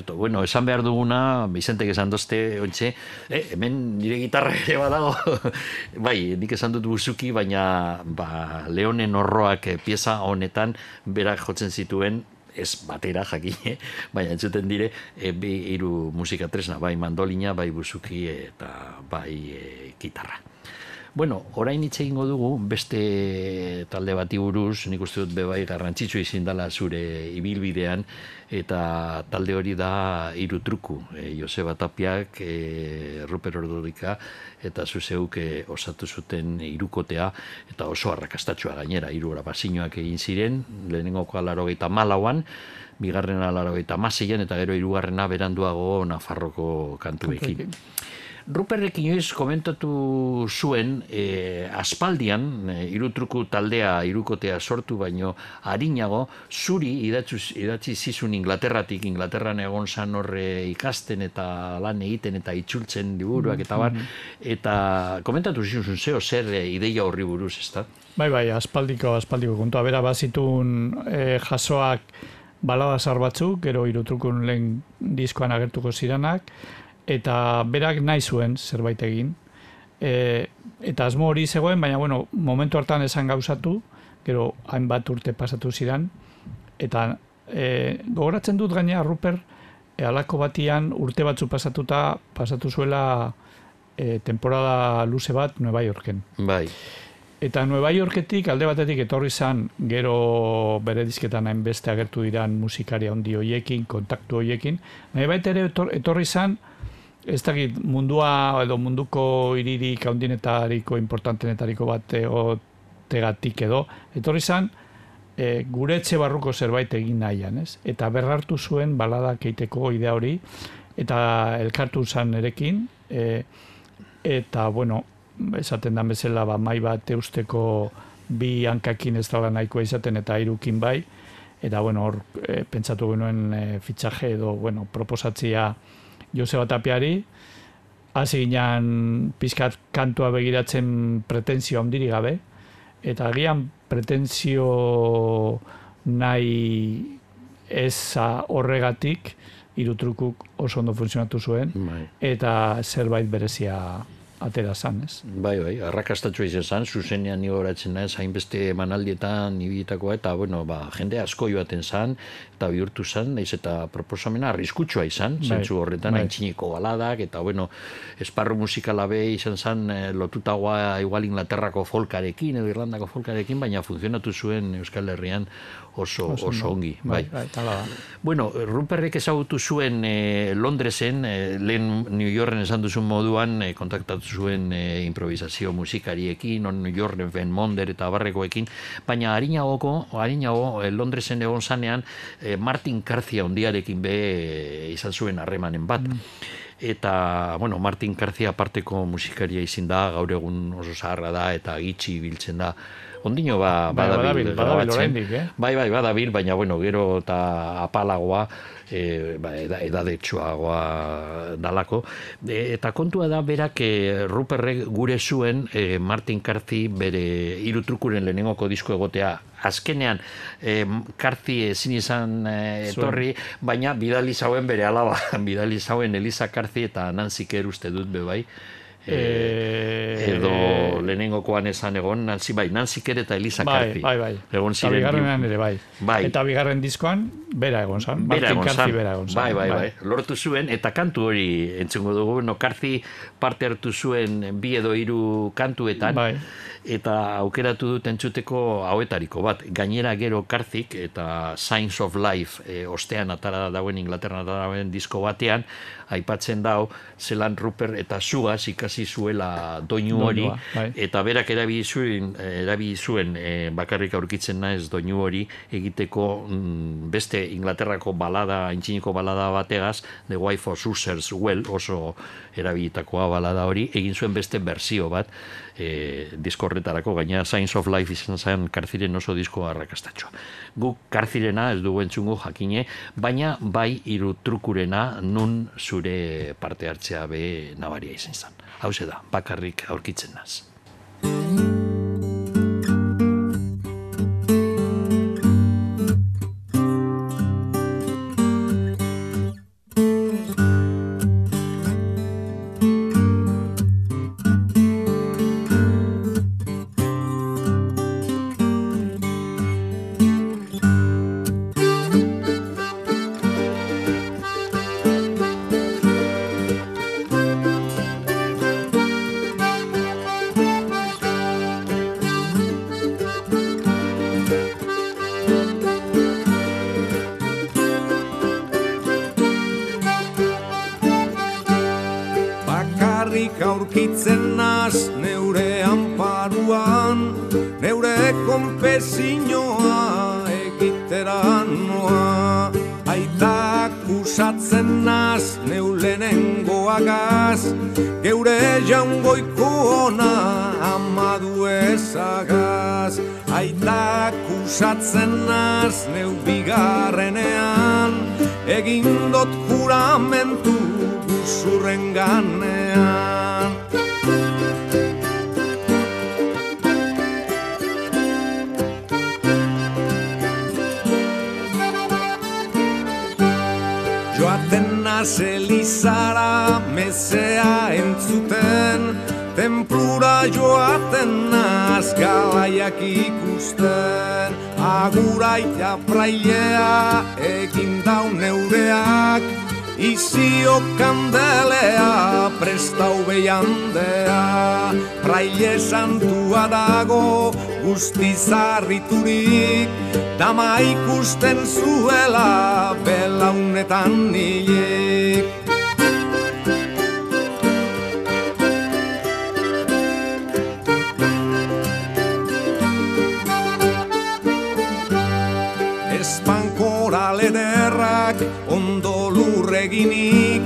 Zerto, bueno, esan behar duguna, Vicente esan dozte, ontxe, eh, hemen nire gitarra ere badago, bai, nik esan dut buzuki, baina ba, Leonen horroak eh, pieza honetan berak jotzen zituen, ez batera jakine, baina entzuten dire, e, bi hiru musika tresna, bai mandolina, bai buzuki eta bai e, gitarra. Bueno, orain hitz egingo dugu beste talde bati buruz, nik uste dut bebai garrantzitsu izin dela zure ibilbidean eta talde hori da hiru truku. E, Joseba Tapiak, e, Ruper Ordorika eta zuzeuk e, osatu zuten hirukotea eta oso arrakastatxua gainera, hiru basinoak egin ziren, lehenengoko alarogeita malauan, bigarrena alarogeita maseian eta gero hirugarrena beranduago Nafarroko kantuekin. Ruperrek inoiz komentatu zuen e, aspaldian, e, irutruku taldea, irukotea sortu baino harinago, zuri idatzi, idatzi zizun Inglaterratik, Inglaterran egon zan horre ikasten eta lan egiten eta itzultzen diburuak eta bar, eta komentatu zizun zeo zer e, ideia horri buruz, ez da? Bai, bai, aspaldiko, aspaldiko kontua. Bera, bazitun e, jasoak balada batzuk, gero irutrukun lehen diskoan agertuko ziranak, eta berak nahi zuen zerbait egin. E, eta asmo hori zegoen, baina bueno, momentu hartan esan gauzatu, gero hainbat urte pasatu zidan, eta e, gogoratzen dut gaina Ruper e, alako batian urte batzu pasatuta pasatu zuela e, temporada luze bat Nueva Yorken. Bai. Eta Nueva Yorketik alde batetik etorri zan gero bere dizketan hainbeste agertu diran musikaria handi hoiekin, kontaktu hoiekin. Baina baita ere etor, etorri zan ez dakit mundua edo munduko iririk handinetariko importantenetariko bat egotegatik edo, etorri zan, e, gure etxe barruko zerbait egin nahian, ez? Eta berrartu zuen balada keiteko idea hori, eta elkartu zan erekin, e, eta, bueno, esaten da bezala, ba, mai bat eusteko bi hankakin ez dala nahikoa izaten eta irukin bai, eta, bueno, hor, e, pentsatu genuen e, fitxaje edo, bueno, proposatzia, Joseba Tapiari, hasi ginen pizkat kantua begiratzen pretensio handiri gabe, eta agian pretensio nahi eza horregatik, irutrukuk oso ondo funtzionatu zuen, Bai. eta zerbait berezia atera zan, ez? Bai, bai, arrakastatxua izan zan, zuzenean ni horatzen naiz, hainbeste manaldietan ibilitakoa, eta, bueno, ba, jende asko joaten zan, eta bihurtu zan, naiz eta proposamena arriskutsua izan, Bai, zentzu horretan, bai. haintzineko baladak, eta, bueno, esparru musikala be izan zan, eh, lotutagoa igual Inglaterrako folkarekin, edo Irlandako folkarekin, baina funtzionatu zuen Euskal Herrian oso, oso, ongi, bai. bai, tala da. Bueno, Rumperrek ezagutu zuen e, Londresen, e, lehen New Yorken esan duzun moduan, e, kontaktatu zuen e, improvisazio musikariekin, on New Yorken, Ben Monder eta barrekoekin, baina harinagoko, harinago, e, Londresen egon zanean, e, Martin Garcia ondiarekin be e, izan zuen harremanen bat. Eta, bueno, Martin Garcia aparteko musikaria izin da, gaur egun oso zaharra da, eta gitxi biltzen da. Ondino ba, Bai, badabil, badabil, badabil oraindik, eh? Bai, bai, badabil, baina, bueno, gero eta apalagoa, e, ba, eda, edadetsuagoa dalako. E, eta kontua da, berak e, Ruperrek gure zuen e, Martin Carthy bere irutrukuren lehenengoko disko egotea azkenean e, Carthy ezin izan e, etorri, baina bidali zauen bere alaba, bidali zauen Elisa Carthy eta Nancy Kerr uste dut be bai. E, edo lehenengokoan esan egon, Nancy, bai, Nancy Kerr eta Elisa Bai, Carthy. bai, bai. Egon Eta ziren bi- bigarrenean ere bai. Bai. Eta bigarren diskoan, bera egon zan. Bera egon zan. bera egon zan. Bai, bai, bai. Lortu zuen, eta kantu hori entzungo dugu, no, Karzi parte hartu zuen bi edo hiru kantuetan, Bai. eta aukeratu dut entzuteko hauetariko bat. Gainera gero Karzik eta Signs of Life e, ostean atara dauen Inglaterra dauen disko batean, aipatzen dau, zelan Rupert eta Sugaz ikasi zuela doinu hori, bai. eta berak erabili zuen, erabili zuen e, bakarrik aurkitzen naiz doinu hori egiteko mm, beste Inglaterrako balada, aintziniko balada bategaz, The Wife of Susser's Well, oso erabilitakoa balada hori, egin zuen beste berzio bat, e, disko horretarako, gaina Science of Life izan zen karziren oso disko arrakastatxoa. Guk karzirena ez dugu entzungu jakine, baina bai hiru trukurena nun zure parte hartzea be nabaria izan zen. Hau da, bakarrik aurkitzen naz. Santua dago guztiz arriturik Dama ikusten zuela belaunetan nilik Espankora lederrak ondo lurreginik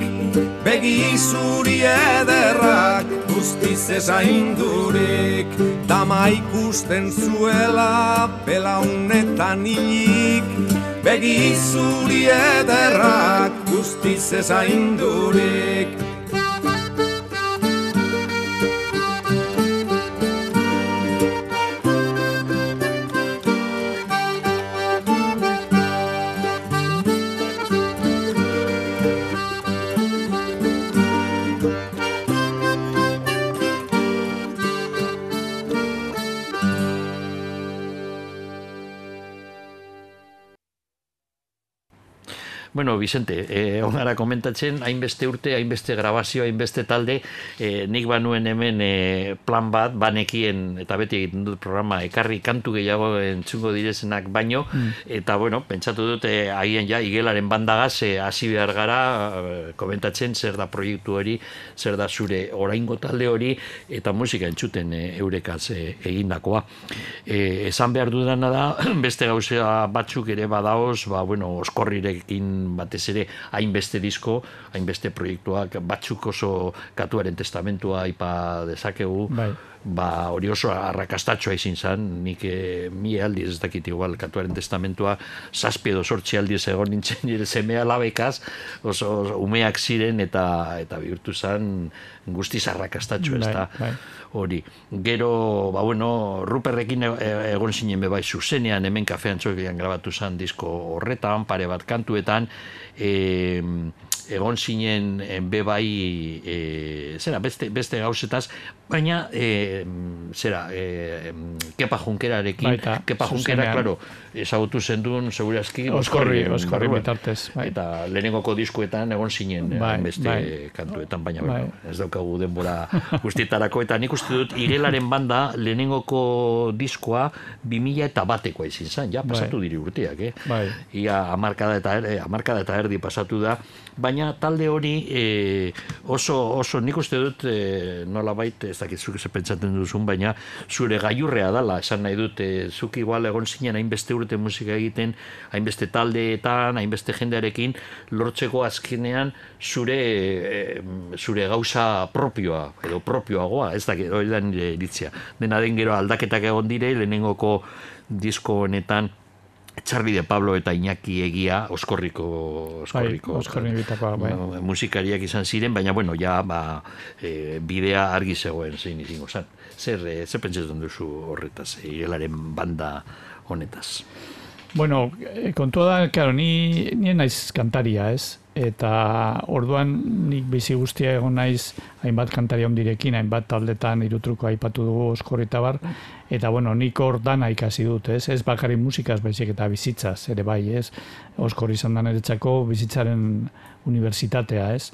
Begi zuri ederrak guztiz ezaindurik Dama ikusten zuela belaunetan hilik. Begi zuri ederrak guztiz ezaindurik Bueno, Vicente, eh, ongara komentatzen, hainbeste urte, hainbeste grabazio, hainbeste talde, eh, nik banuen hemen eh, plan bat, banekien, eta beti egiten dut programa, ekarri kantu gehiago entzungo direzenak baino, eta bueno, pentsatu dut, eh, agian ja, igelaren bandagaz, eh, hasi behar gara, eh, komentatzen zer da proiektu hori, zer da zure oraingo talde hori, eta musika entzuten eh, eurekaz eh, egindakoa. Eh, esan behar dudana da, beste gauzea batzuk ere badaoz, ba, bueno, oskorrirekin batez ere hainbeste disko, hainbeste proiektuak, batzuk oso katuaren testamentua aipa dezakegu, Bai. ba, hori oso arrakastatxoa izin zen, nik e, mi aldiz ez dakit igual, katuaren testamentua, zazpi edo sortzi aldiz egon nintzen nire semea labekaz, oso, oso umeak ziren eta eta bihurtu zen guztiz arrakastatxo ez Bai, da bai. Hori. Gero, ba bueno, Ruperrekin e- e- egon zinen bebai zuzenean, hemen kafean txokean grabatu zen disko horretan, pare bat kantuetan, e, egon zinen e, bebai, e, zera, beste, beste gauzetaz, baina, e, zera, e, kepa junkerarekin, Baita, kepa junkera, claro, ezagutu zendun, segurazki, Oskorri, oskorri bitartez. Bai. Eta lehenengoko diskuetan egon zinen Bai, beste bai. kantuetan, baina Bai. ez daukagu denbora guztietarako. Eta nik uste dut, igelaren banda lehenengoko diskoa 2000 eta batekoa izin zen, ja, pasatu diri urteak, eh? Bai. Ia amarkada eta, er, amarkada eta erdi pasatu da, baina talde hori e, oso, oso nik uste dut e, nola bait, ez dakit zuk ze pentsatzen duzun, baina zure gaiurrea dala, esan nahi dut, e, zuk igual egon zinen hainbeste urte musika egiten, hainbeste taldeetan, hainbeste jendearekin, lortzeko azkenean zure e, zure gauza propioa, edo propioagoa, ez dakit, hori da nire iritzia. Dena den gero aldaketak egon dire, lehenengoko disko honetan, Txarbi de Pablo eta Iñaki egia oskorriko oskorriko Bai, Oskorri bitakoa, bai. Musikariak izan ziren, baina bueno, ja ba, e, bidea argi zegoen zein izango zen. Zer, e, zer pentsatzen duzu horretaz, igelaren banda honetaz? Bueno, eh, kontua da, claro, ni, ni naiz kantaria, ez? Eta orduan nik bizi guztia egon naiz hainbat kantaria ondirekin, hainbat taldetan irutruko aipatu dugu oskorri eta bar, eta bueno, nik hor dana ikasi dut, ez? Ez bakarrik musikaz, baizik eta bizitzaz, ere bai, ez? Oskorri izan da niretzako bizitzaren unibertsitatea, ez?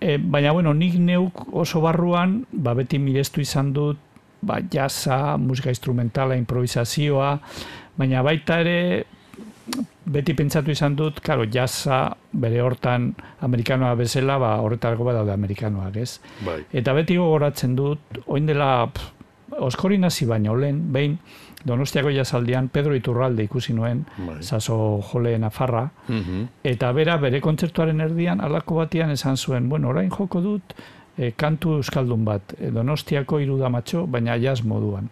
E, baina, bueno, nik neuk oso barruan, ba, beti mirestu izan dut, ba, jasa, musika instrumentala, improvisazioa, baina baita ere beti pentsatu izan dut, karo, jazza bere hortan amerikanoa bezala, ba, horretarako badaude amerikanoak, ez? Bai. Eta beti gogoratzen dut, oin dela pff, oskorin hasi baino lehen, behin, Donostiako jazaldian Pedro Iturralde ikusi nuen, Bai. zazo jole nafarra, Mhm. eta bera bere kontzertuaren erdian, alako batian esan zuen, bueno, orain joko dut, e, kantu euskaldun bat, e, Donostiako irudamatxo, baina jazz moduan.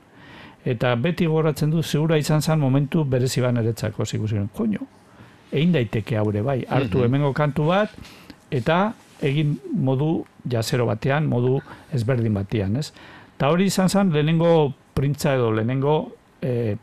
Eta beti goratzen du, zeura izan zen momentu berezi ban eretzako, zikusen, koño, egin daiteke haure, bai, hartu Mhm. hemengo kantu bat, eta egin modu jazero batean, modu ezberdin batean, ez? Ta hori izan zen lehenengo printza edo lehenengo e,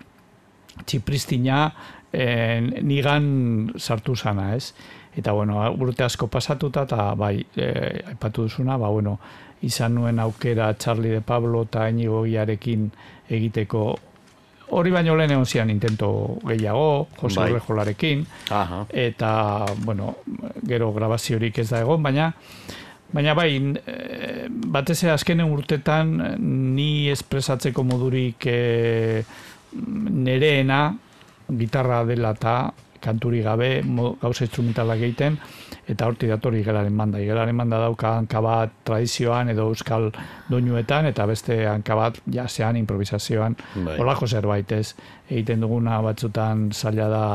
txipristina e, nigan sartu zana, ez? Eta, bueno, urte asko pasatuta, eta bai, e, aipatu duzuna, ba, bueno, izan nuen aukera Charlie de Pablo eta Inigo Giarekin egiteko hori baino lehen egon zian intento gehiago, Jose Bai. Urrejolarekin, Aha. eta, bueno, gero grabaziorik ez da egon, baina Baina bai, e, batez ere azkenen urtetan ni espresatzeko modurik e, nereena gitarra dela eta kanturi gabe, gauza instrumentalak egiten, eta horti datori gelaren manda. Gelaren manda dauka hanka bat tradizioan edo euskal doinuetan, eta beste hanka bat jasean, improvisazioan, Bai. holako zerbait ez. Egiten duguna batzutan zaila da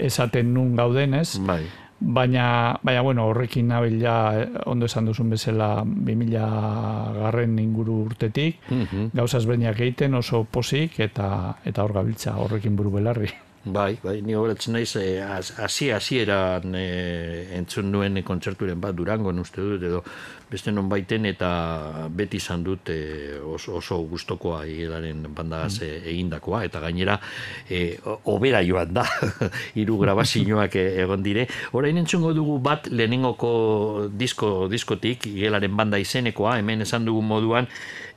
esaten nun gauden, ez? Bai. Baina, baina bueno, horrekin nabil ja, ondo esan duzun bezala 2000 garren inguru urtetik, Mhm. gauza ezberdinak egiten oso posik eta eta hor gabiltza horrekin buru belarri. Bai, bai, ni horatzen naiz, eh, hasi hasi hasieran eh, entzun nuen kontzerturen bat Durangon uste dut, edo beste non baiten, eta beti izan dut eh, oso, oso gustokoa hielaren bandagaz eh, egindakoa, eta gainera eh, o- hobera joan da, hiru grabazioak egon dire. Orain entzungo dugu bat lehenengoko disko, diskotik, hielaren banda izenekoa, hemen esan dugu moduan,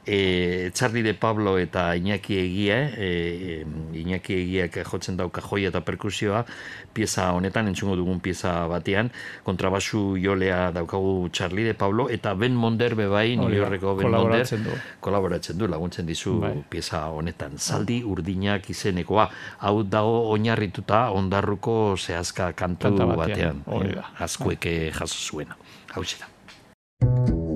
e, Charlie de Pablo eta Iñaki Egia, e, Iñaki Egiak jotzen dauka joia eta perkusioa, pieza honetan entzungo dugun pieza batean, kontrabasu jolea daukagu Charlie de Pablo, eta Ben Monder bebai, New Yorkeko Ben Monder, du. kolaboratzen du, laguntzen dizu Bai. pieza honetan. Zaldi urdinak izenekoa, hau dago oinarrituta ondarruko zehazka kantu Kanta batean. batean, eh, da. Azkuek eh, jaso zuena. Hau da.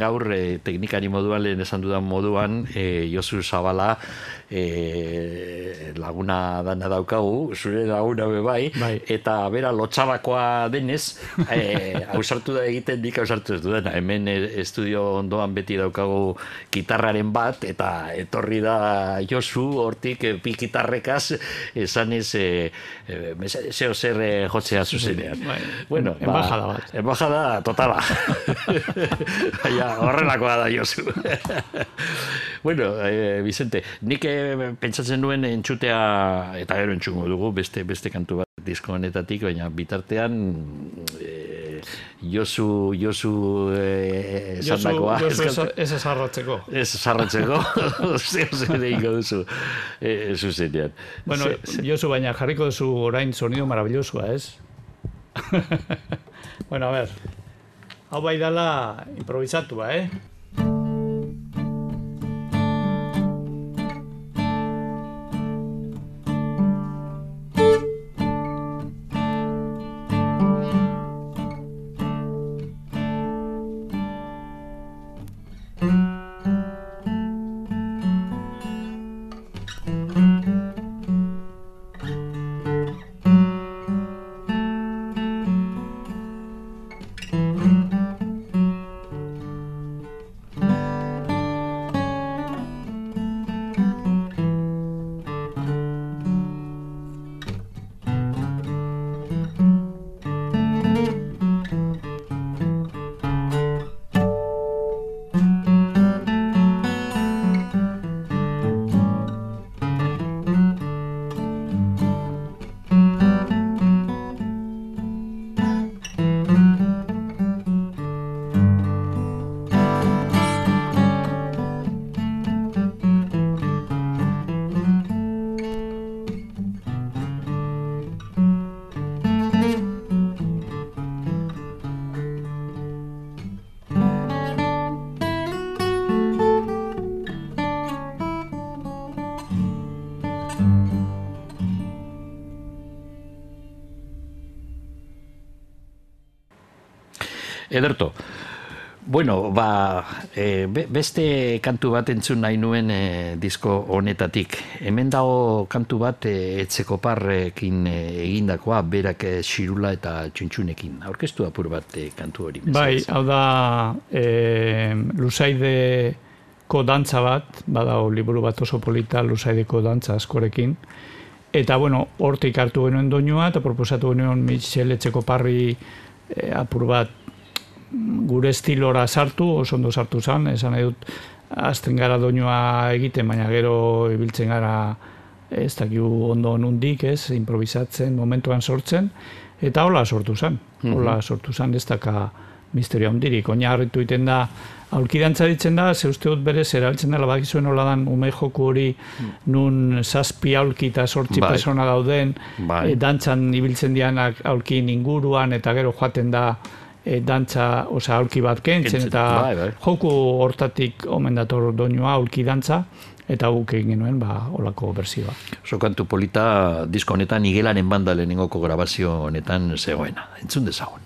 Gaur e, teknikari moduan lehen esan dudan moduan e, Josu Zabala e, laguna dana daukagu, zure laguna be bai, Bai. eta bera lotxabakoa denez, e, ausartu da egiten dik ausartu ez duena. Hemen estudio ondoan beti daukagu gitarraren bat, eta etorri da Josu hortik e, pi gitarrekaz, esan ez, e, e, zeo zer jotzea zuzenean. bai. Bueno, Embajada bat. Embajada totala. Baina, horrelakoa da Josu. bueno, eh, Vicente, nik eh, pentsatzen nuen entzutea, eta gero entzungo dugu, beste beste kantu bat disko honetatik, baina bitartean eh, Josu, Josu eh, Josu, esandakoa. Josu eskatu- ez esarratzeko. Ez zarratzeko, zeo zer egingo duzu, eh, zuzenean. Bueno, Josu, baina jarriko duzu orain sonido maravillosoa, ez? bueno, a ver. Hau bai dala improvisatua, eh? Ederto. Bueno, ba, e, be- beste kantu bat entzun nahi nuen e, disko honetatik. Hemen dago kantu bat e, etzeko parrekin e, egindakoa, berak e, xirula eta txuntxunekin. Aurkeztu apur bat e, kantu hori. Bai, mesedez. hau da e, Lusaide ko dantza bat, badago liburu bat oso polita lusaideko dantza askorekin, eta bueno, hortik hartu genuen doinua, eta proposatu genuen Michel Etxeko parri e, apur bat gure estilora sartu, oso ondo sartu zen, esan nahi dut, azten gara doinua egiten, baina gero ibiltzen gara ez dakigu ondo nundik, ez, improvisatzen, momentuan sortzen, eta hola sortu zen, hola sortu zen, ez daka misterio handirik, oinarritu egiten da, aulkidantza ditzen da, ze uste dut berez, erabiltzen dela bakizuen hola dan ume joku hori, nun zazpi aulki eta sortzi Bai. persona dauden, Bai. e, dantzan ibiltzen dianak aulkin inguruan, eta gero joaten da, e, dantza, osea, aulki bat kentzen, Kentzen, eta bai, bai. joku hortatik omen dator doinua aulki dantza, eta guk egin genuen, ba, olako berzioa. Oso kantu polita disko honetan igelaren banda lehenengoko grabazio honetan zegoena. Entzun dezagun.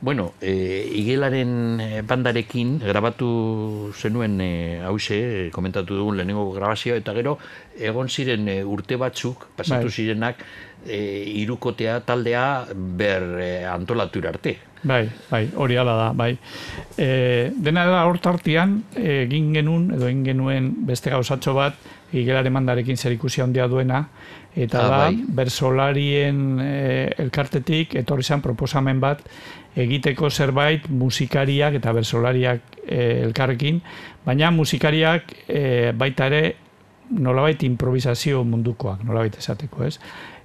Bueno, e, igelaren eh, bandarekin grabatu zenuen e, hause, komentatu dugun lehenengo grabazioa, eta gero egon ziren urte batzuk, pasatu Bai. zirenak, e, irukotea taldea ber e, antolatu arte. Bai, bai, hori hala da, bai. E, dena da hortartian egin genuen, edo egin genuen beste gauzatxo bat, igelaren mandarekin zer ikusi handia duena, eta Ah, da, bai. bersolarien e, elkartetik etorri zen proposamen bat egiteko zerbait musikariak eta bersolariak e, elkarrekin, baina musikariak e, baita ere nolabait improvisazio mundukoak, nolabait esateko, ez?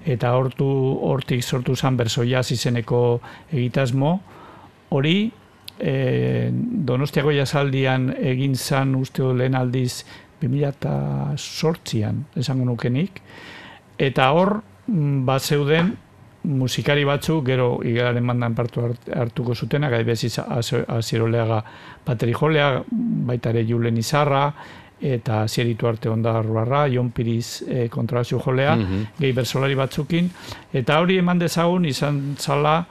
Eta hortu hortik sortu zen bersoiaz izeneko egitasmo, hori e, Donostiako jazaldian egin zan uste lehen aldiz 2008an, esango nukenik, eta hor mm, bat zeuden musikari batzuk gero igelaren mandan partu hart- hartuko zutenak, adibidez aziroleaga bateri jolea, baita Julen Izarra, eta zieritu arte ondarruarra, Jon Piriz e, kontrabazio jolea, Mhm. gehi bersolari batzukin, eta hori eman dezagun izan zala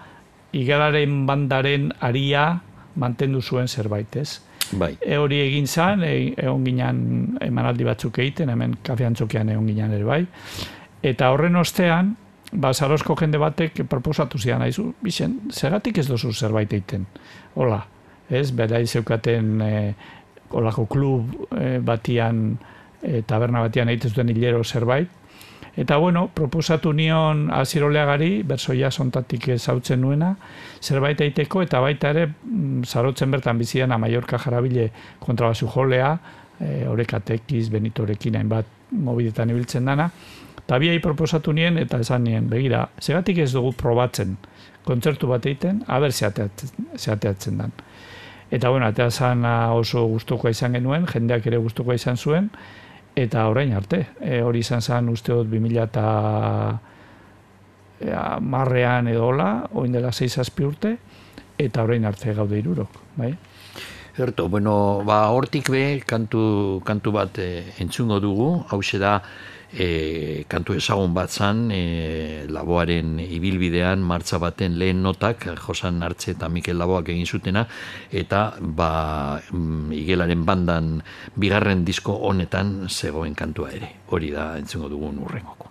igelaren bandaren aria mantendu zuen zerbait, ez? Bai. E, hori egin zan, e, egon ginen emanaldi batzuk egiten, hemen kafean txokian egon ginen ere bai. Eta horren ostean, ba, Sarosko jende batek proposatu zian, aizu, bixen, zergatik ez dozu zerbait egiten? Hola, ez, bera zeukaten e, olako klub e, batian, e, taberna batian egiten zuten hilero zerbait, Eta bueno, proposatu nion aziroleagari, bersoia sontatik ezautzen nuena, zerbait eiteko, eta baita ere, mm, zarotzen bertan bizian Mallorca jarabile kontrabasu jolea, e, orekatekiz, benitorekin hainbat mobidetan ibiltzen dana, eta biai proposatu nien, eta esan nien, begira, segatik ez dugu probatzen kontzertu bat egiten, haber zeateatzen, zeateatzen dan. Eta bueno, eta zan oso gustukoa izan genuen, jendeak ere gustukoa izan zuen, eta orain arte. E, hori izan zen uste dut 2000 eta e, marrean edo hola, oin dela 6 urte, eta orain arte gaude irurok, bai? Erto, bueno, ba, hortik be, kantu, kantu bat e, entzungo dugu, hau da, e, kantu ezagun bat zan, e, laboaren ibilbidean, martza baten lehen notak, Josan Artze eta Mikel Laboak egin zutena, eta ba, mm, igelaren bandan bigarren disko honetan zegoen kantua ere. Hori da entzungo dugun urrengoko.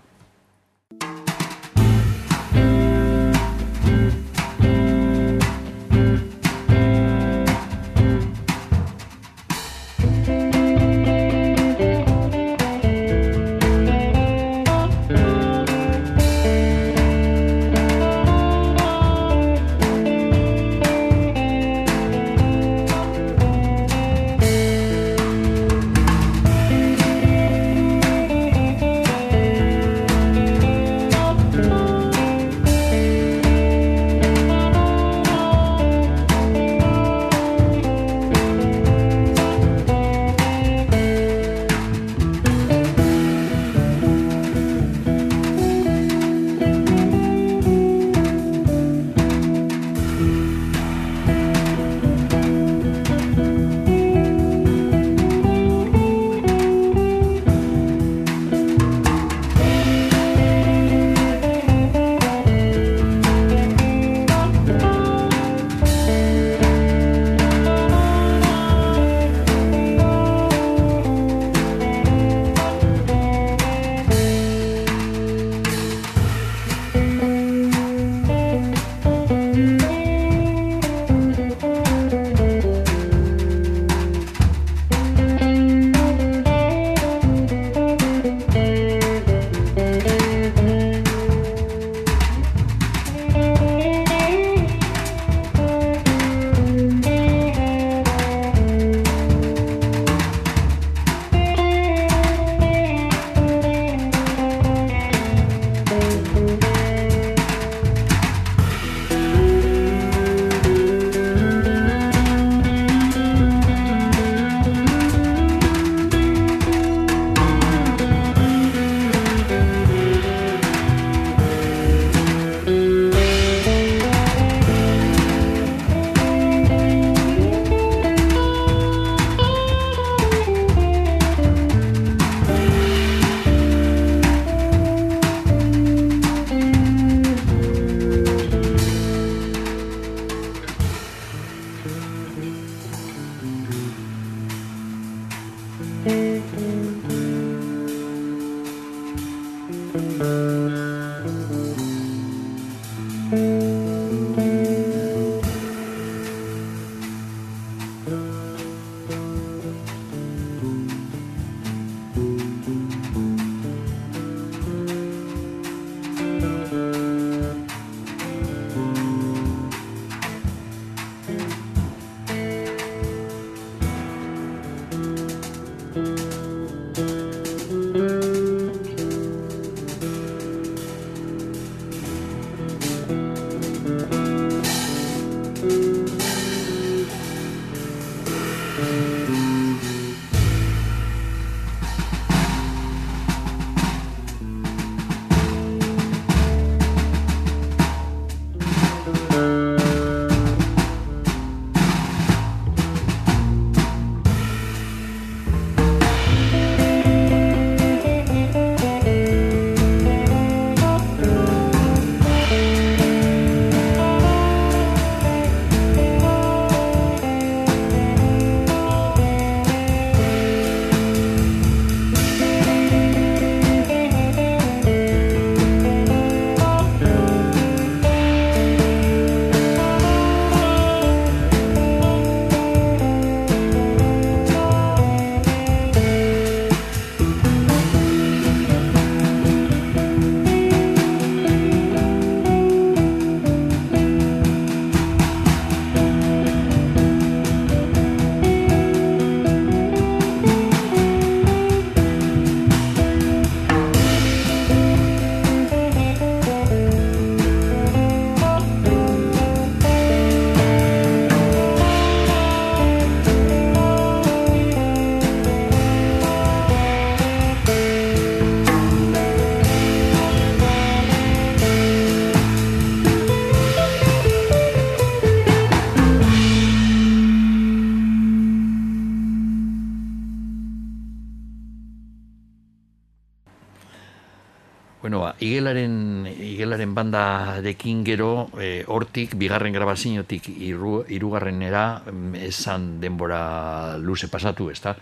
Igelaren, igelaren bandarekin gero, e, hortik, bigarren grabaziotik iru, irugarrenera, mm, esan denbora luze pasatu, ezta?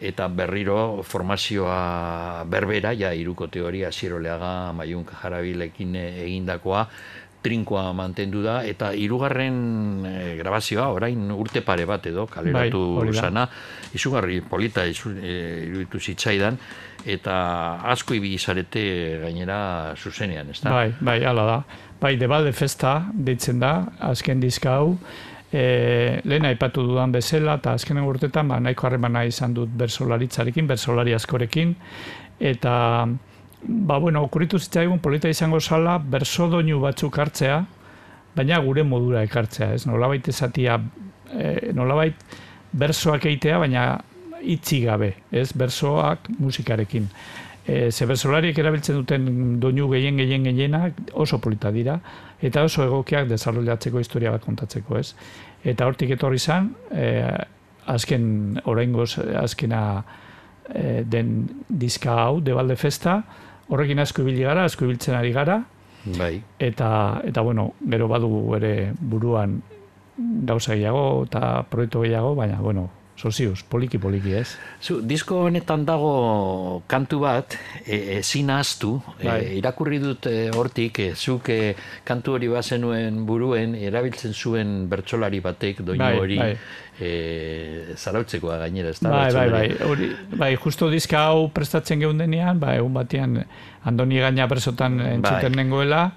Eta berriro formazioa berbera, ja, iruko teoria, ziroleaga, maiun jarabilekin egindakoa, trinkoa mantendu da, eta hirugarren e, grabazioa, orain urte pare bat edo, kaleratu Bai, zana, izugarri polita izu, e, iruditu zitzaidan, eta asko ibili zarete gainera zuzenean, ezta? Bai, bai, hala da. Bai, Debalde Festa deitzen da, azken diska hau, e, lehen aipatu dudan bezala, eta azken urtetan ba, nahiko harremana izan dut bersolaritzarekin, bersolari askorekin, eta ba, bueno, okuritu zitzaigun polita izango zala, berso doinu batzuk hartzea, baina gure modura ekartzea, ez? Nolabait esatia, e, nolabait bersoak eitea, baina itzi gabe, ez? Bersoak musikarekin. E, ze bersolariek erabiltzen duten doinu gehien gehien gehienak oso polita dira, eta oso egokiak desarrollatzeko historia bat kontatzeko, ez? Eta hortik etorri izan, e, azken, oraingoz, azkena e, den diska hau, Debalde Festa, horrekin asko ibili gara, asko ibiltzen ari gara, Bai. eta, eta bueno, gero badugu ere buruan gauza gehiago eta proiektu gehiago, baina, bueno, soziuz, poliki poliki ez. Zu, disko honetan dago kantu bat, e, ezin e, Bai. irakurri dut e, hortik, e, zuk e, kantu hori bazenuen buruen, erabiltzen zuen bertsolari batek, doinu Bai, hori, bai. e, zarautzekoa gainera, ez da? Bai, bai, bai, hori, bai, justo diska hau prestatzen geundenean, ba, egun batean Andoni gaina entzuten Bai. nengoela,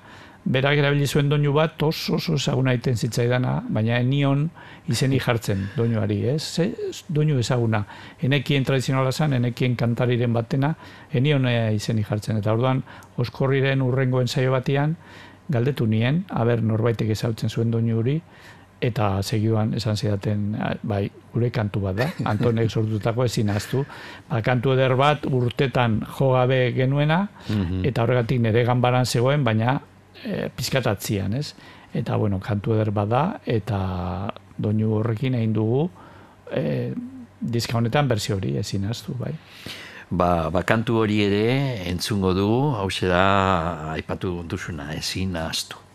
berak erabili zuen doinu bat oso oso ezaguna egiten zitzaidana, baina enion izenik jartzen doinuari, ez? Ze, doinu ezaguna. Enekien tradizionala zen, enekien kantariren batena, enion eh, izenik jartzen. Eta orduan, oskorriren urrengoen saio batean, galdetu nien, aber norbaitek ezautzen zuen doinu hori, eta segiduan esan zidaten, ah, bai, gure kantu bat da, Antonek sortutako ezin ahaztu. Ba, kantu eder bat urtetan jo gabe genuena, eta horregatik nire ganbaran zegoen, baina e, pizkatatzian, ez? Eta, bueno, kantu eder bat da, eta doinu horrekin egin dugu, e, diska honetan berzio hori ezin ahaztu, bai. Ba, ba, kantu hori ere entzungo dugu, hau da aipatu duzuna, ezin ahaztu.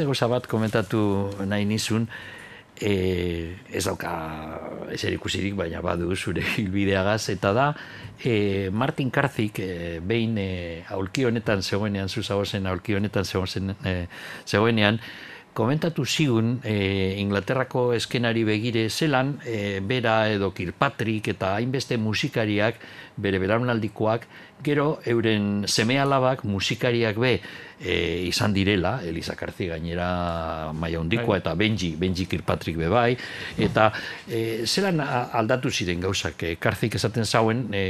Beste goza bat komentatu nahi nizun, e, ez dauka ezer ikusirik, baina badu zure hilbideagaz, eta da, e, Martin Karzik, e, behin e, aulki honetan zegoenean, zuzagozen aulki honetan zegoen, e, zegoenean, komentatu zigun e, Inglaterrako eskenari begire zelan, e, bera edo Kirkpatrick eta hainbeste musikariak, bere belaunaldikoak, gero euren seme alabak musikariak be e, izan direla, Elisa Karzi gainera maia hondikoa eta Benji, Benji Kirkpatrick be bai, eta e, zelan aldatu ziren gauzak, e, Karzik esaten zauen e,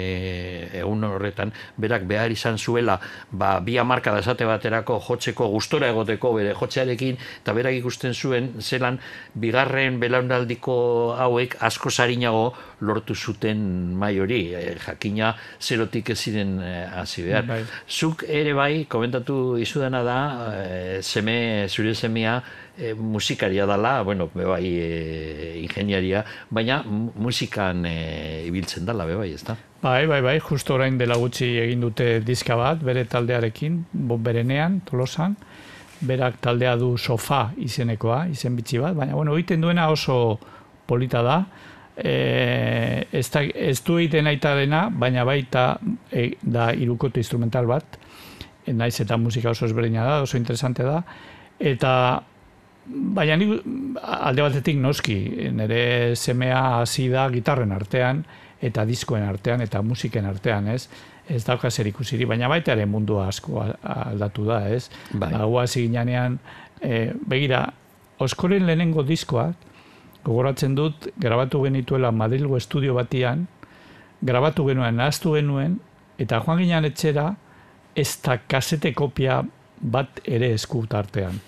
egun horretan, berak behar izan zuela, ba, bi amarka esate baterako jotzeko gustora egoteko bere jotzearekin, eta berak ikusten zuen zelan bigarren belaunaldiko hauek asko sarinago lortu zuten mai hori, e, jakina zerotik ez ziren e, hasi behar. Bai. Zuk ere bai, komentatu izudana da, e, seme, zure semea, e, musikaria dala, bueno, bai e, ingeniaria, baina mu- musikan e, ibiltzen dala, bai, ezta? Bai, bai, bai, justo orain dela gutxi egin dute diska bat, bere taldearekin, berenean, tolosan, berak taldea du sofa izenekoa, izen bitxi bat, baina, bueno, egiten duena oso polita da, e, ez, da, ez du egiten aita dena, baina baita e, da irukote instrumental bat, e, naiz eta musika oso ezberdina da, oso interesante da, eta Baina nik alde batetik noski, nire semea hasi da gitarren artean, eta diskoen artean, eta musiken artean, ez? Ez dauka zer ikusiri, baina baita ere mundua asko aldatu da, ez? Bai. Ba, hasi ginean, e, begira, oskoren lehenengo diskoak, gogoratzen dut, grabatu genituela Madrilgo estudio batian, grabatu genuen, nahaztu genuen, eta joan ginean etxera, ez da kasete kopia bat ere esku tartean.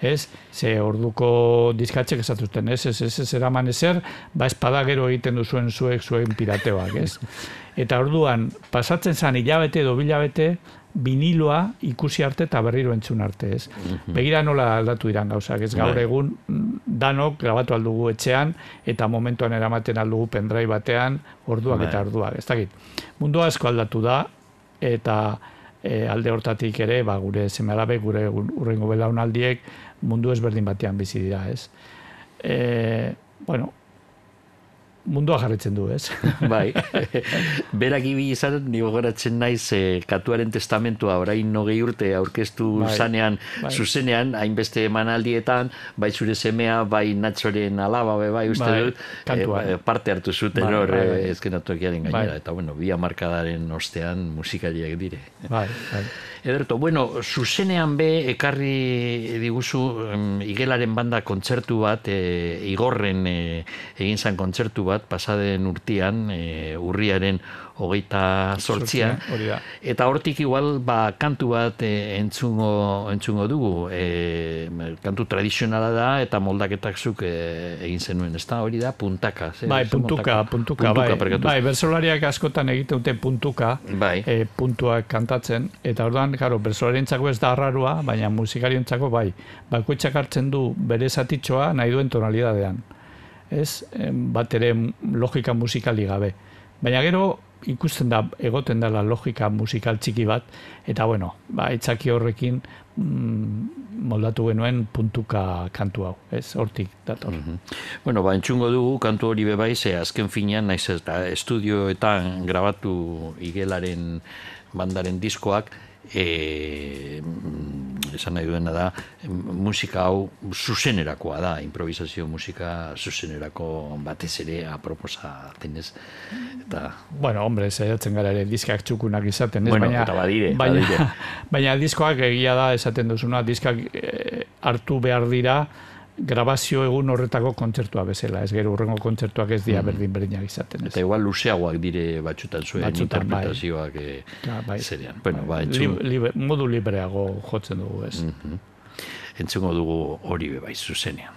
Ez, ze orduko diskatxek esatuzten, ez, ez, ez, ez eraman ezer, ba espada gero egiten duzuen zuek zuen pirateoak, ez? Eta orduan, pasatzen zan hilabete edo bilabete, viniloa ikusi arte eta berriro entzun arte, ez? Begira nola aldatu iran gauzak, ez gaur Bai. egun mm, danok grabatu aldugu etxean eta momentuan eramaten aldugu pendrive batean orduak Bai. eta orduak, ez dakit. Mundu asko aldatu da eta e, alde hortatik ere, ba, gure semelabe, gure urrengo belaunaldiek mundu ezberdin batean bizi dira, ez? E, bueno, mundua jarretzen du, ez? bai. Berak ibili izan, ni gogoratzen naiz e, katuaren testamentua orain nogei urte aurkeztu Bai, zanean, bai. zuzenean, hainbeste emanaldietan, bai zure semea, bai natxoren alaba, bai uste Bai, dut, e, parte hartu zuten Bai, hor, bai, bai, bai. gainera, Bai. eta bueno, bi amarkadaren ostean musikariak dire. bai, bai. Ederto, bueno, zuzenean be ekarri diguzu em, igelaren banda kontzertu bat, e, igorren e, egin zan kontzertu bat, pasaden urtian, e, urriaren hogeita hori da. eta hortik igual ba, kantu bat e, entzungo, entzungo dugu, e, kantu tradizionala da, eta moldaketak zuk e, egin zenuen, ez da, hori da, puntaka. ze? Bai, puntuka, montaka? puntuka, bai. Bai, bersolariak askotan egiten dute puntuka, Bai. e, puntuak kantatzen, eta orduan, karo, bersolarientzako ez da arrarua, baina musikarientzako bai. Bakoitzak hartzen du bere zatitxoa nahi duen tonalidadean. Ez, bat ere logika musikali gabe. Baina gero, ikusten da, egoten dela logika musikal txiki bat, eta bueno, ba, itzaki horrekin mm, moldatu genuen puntuka kantu hau, ez, hortik dator. Bueno, ba, entzungo dugu kantu hori bebai, ze azken finean, naiz eta estudioetan grabatu igelaren bandaren diskoak, e, mm, esan nahi duena da, musika hau zuzenerakoa da, improvisazio musika zuzenerako batez ere aproposa tenez. Eta, Bueno, hombre, saiatzen gara ere diskak txukunak izaten, ez? Bueno, baina, eta badire, baina, badire. baina diskoak egia da esaten duzuna, diskak eh, hartu behar dira grabazio egun horretako kontzertua bezala, ez gero urrengo kontzertuak ez dira berdin berdinak izaten, ez? Eta igual luzeagoak dire batxutan zuen Batzutan, bai. interpretazioak e, Ja, bai. zerean. Bueno, ba, Li- entzun, libre- modu libreago jotzen dugu, ez? entzungo dugu hori bebai zuzenean.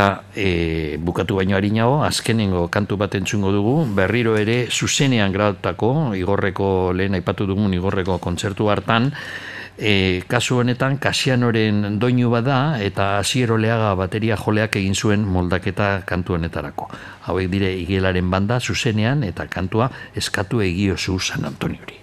Eta e, bukatu baino harinago, azkenengo kantu bat entzungo dugu, berriro ere zuzenean grabatako, igorreko lehen aipatu dugun igorreko kontzertu hartan, e, kasu honetan Kasianoren doinu bada eta Asiero Leaga bateria joleak egin zuen moldaketa kantu honetarako. Hauek dire igelaren banda zuzenean eta kantua eskatu egio San Antoniori.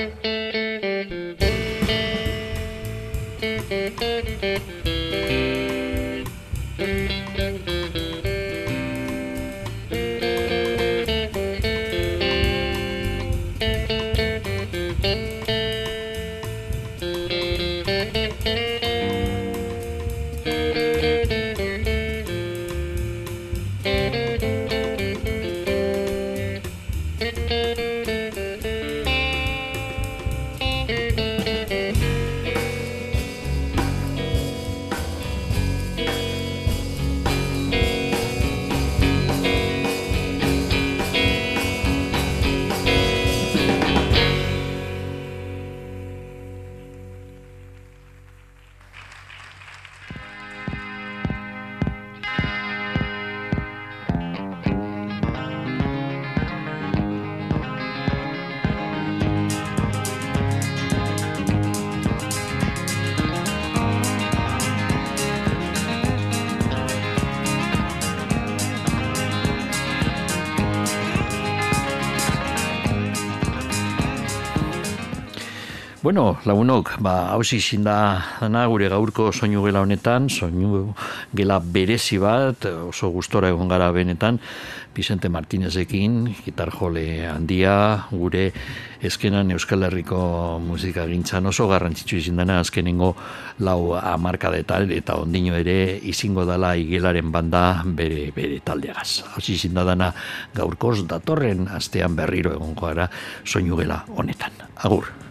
Música Bueno, lagunok, ba, hausi izin da dana gure gaurko soinu gela honetan, soinu gela berezi bat, oso gustora egon gara benetan, Vicente Martinezekin, gitar jole handia, gure eskenan Euskal Herriko musika gintzan oso garrantzitsu izin dena, azkenengo lau amarkadetal eta ondino ere izingo dala igelaren banda bere, bere taldeagaz. Hausi izin da dana gaurkoz datorren astean berriro egongo gara soinu gela honetan. Agur.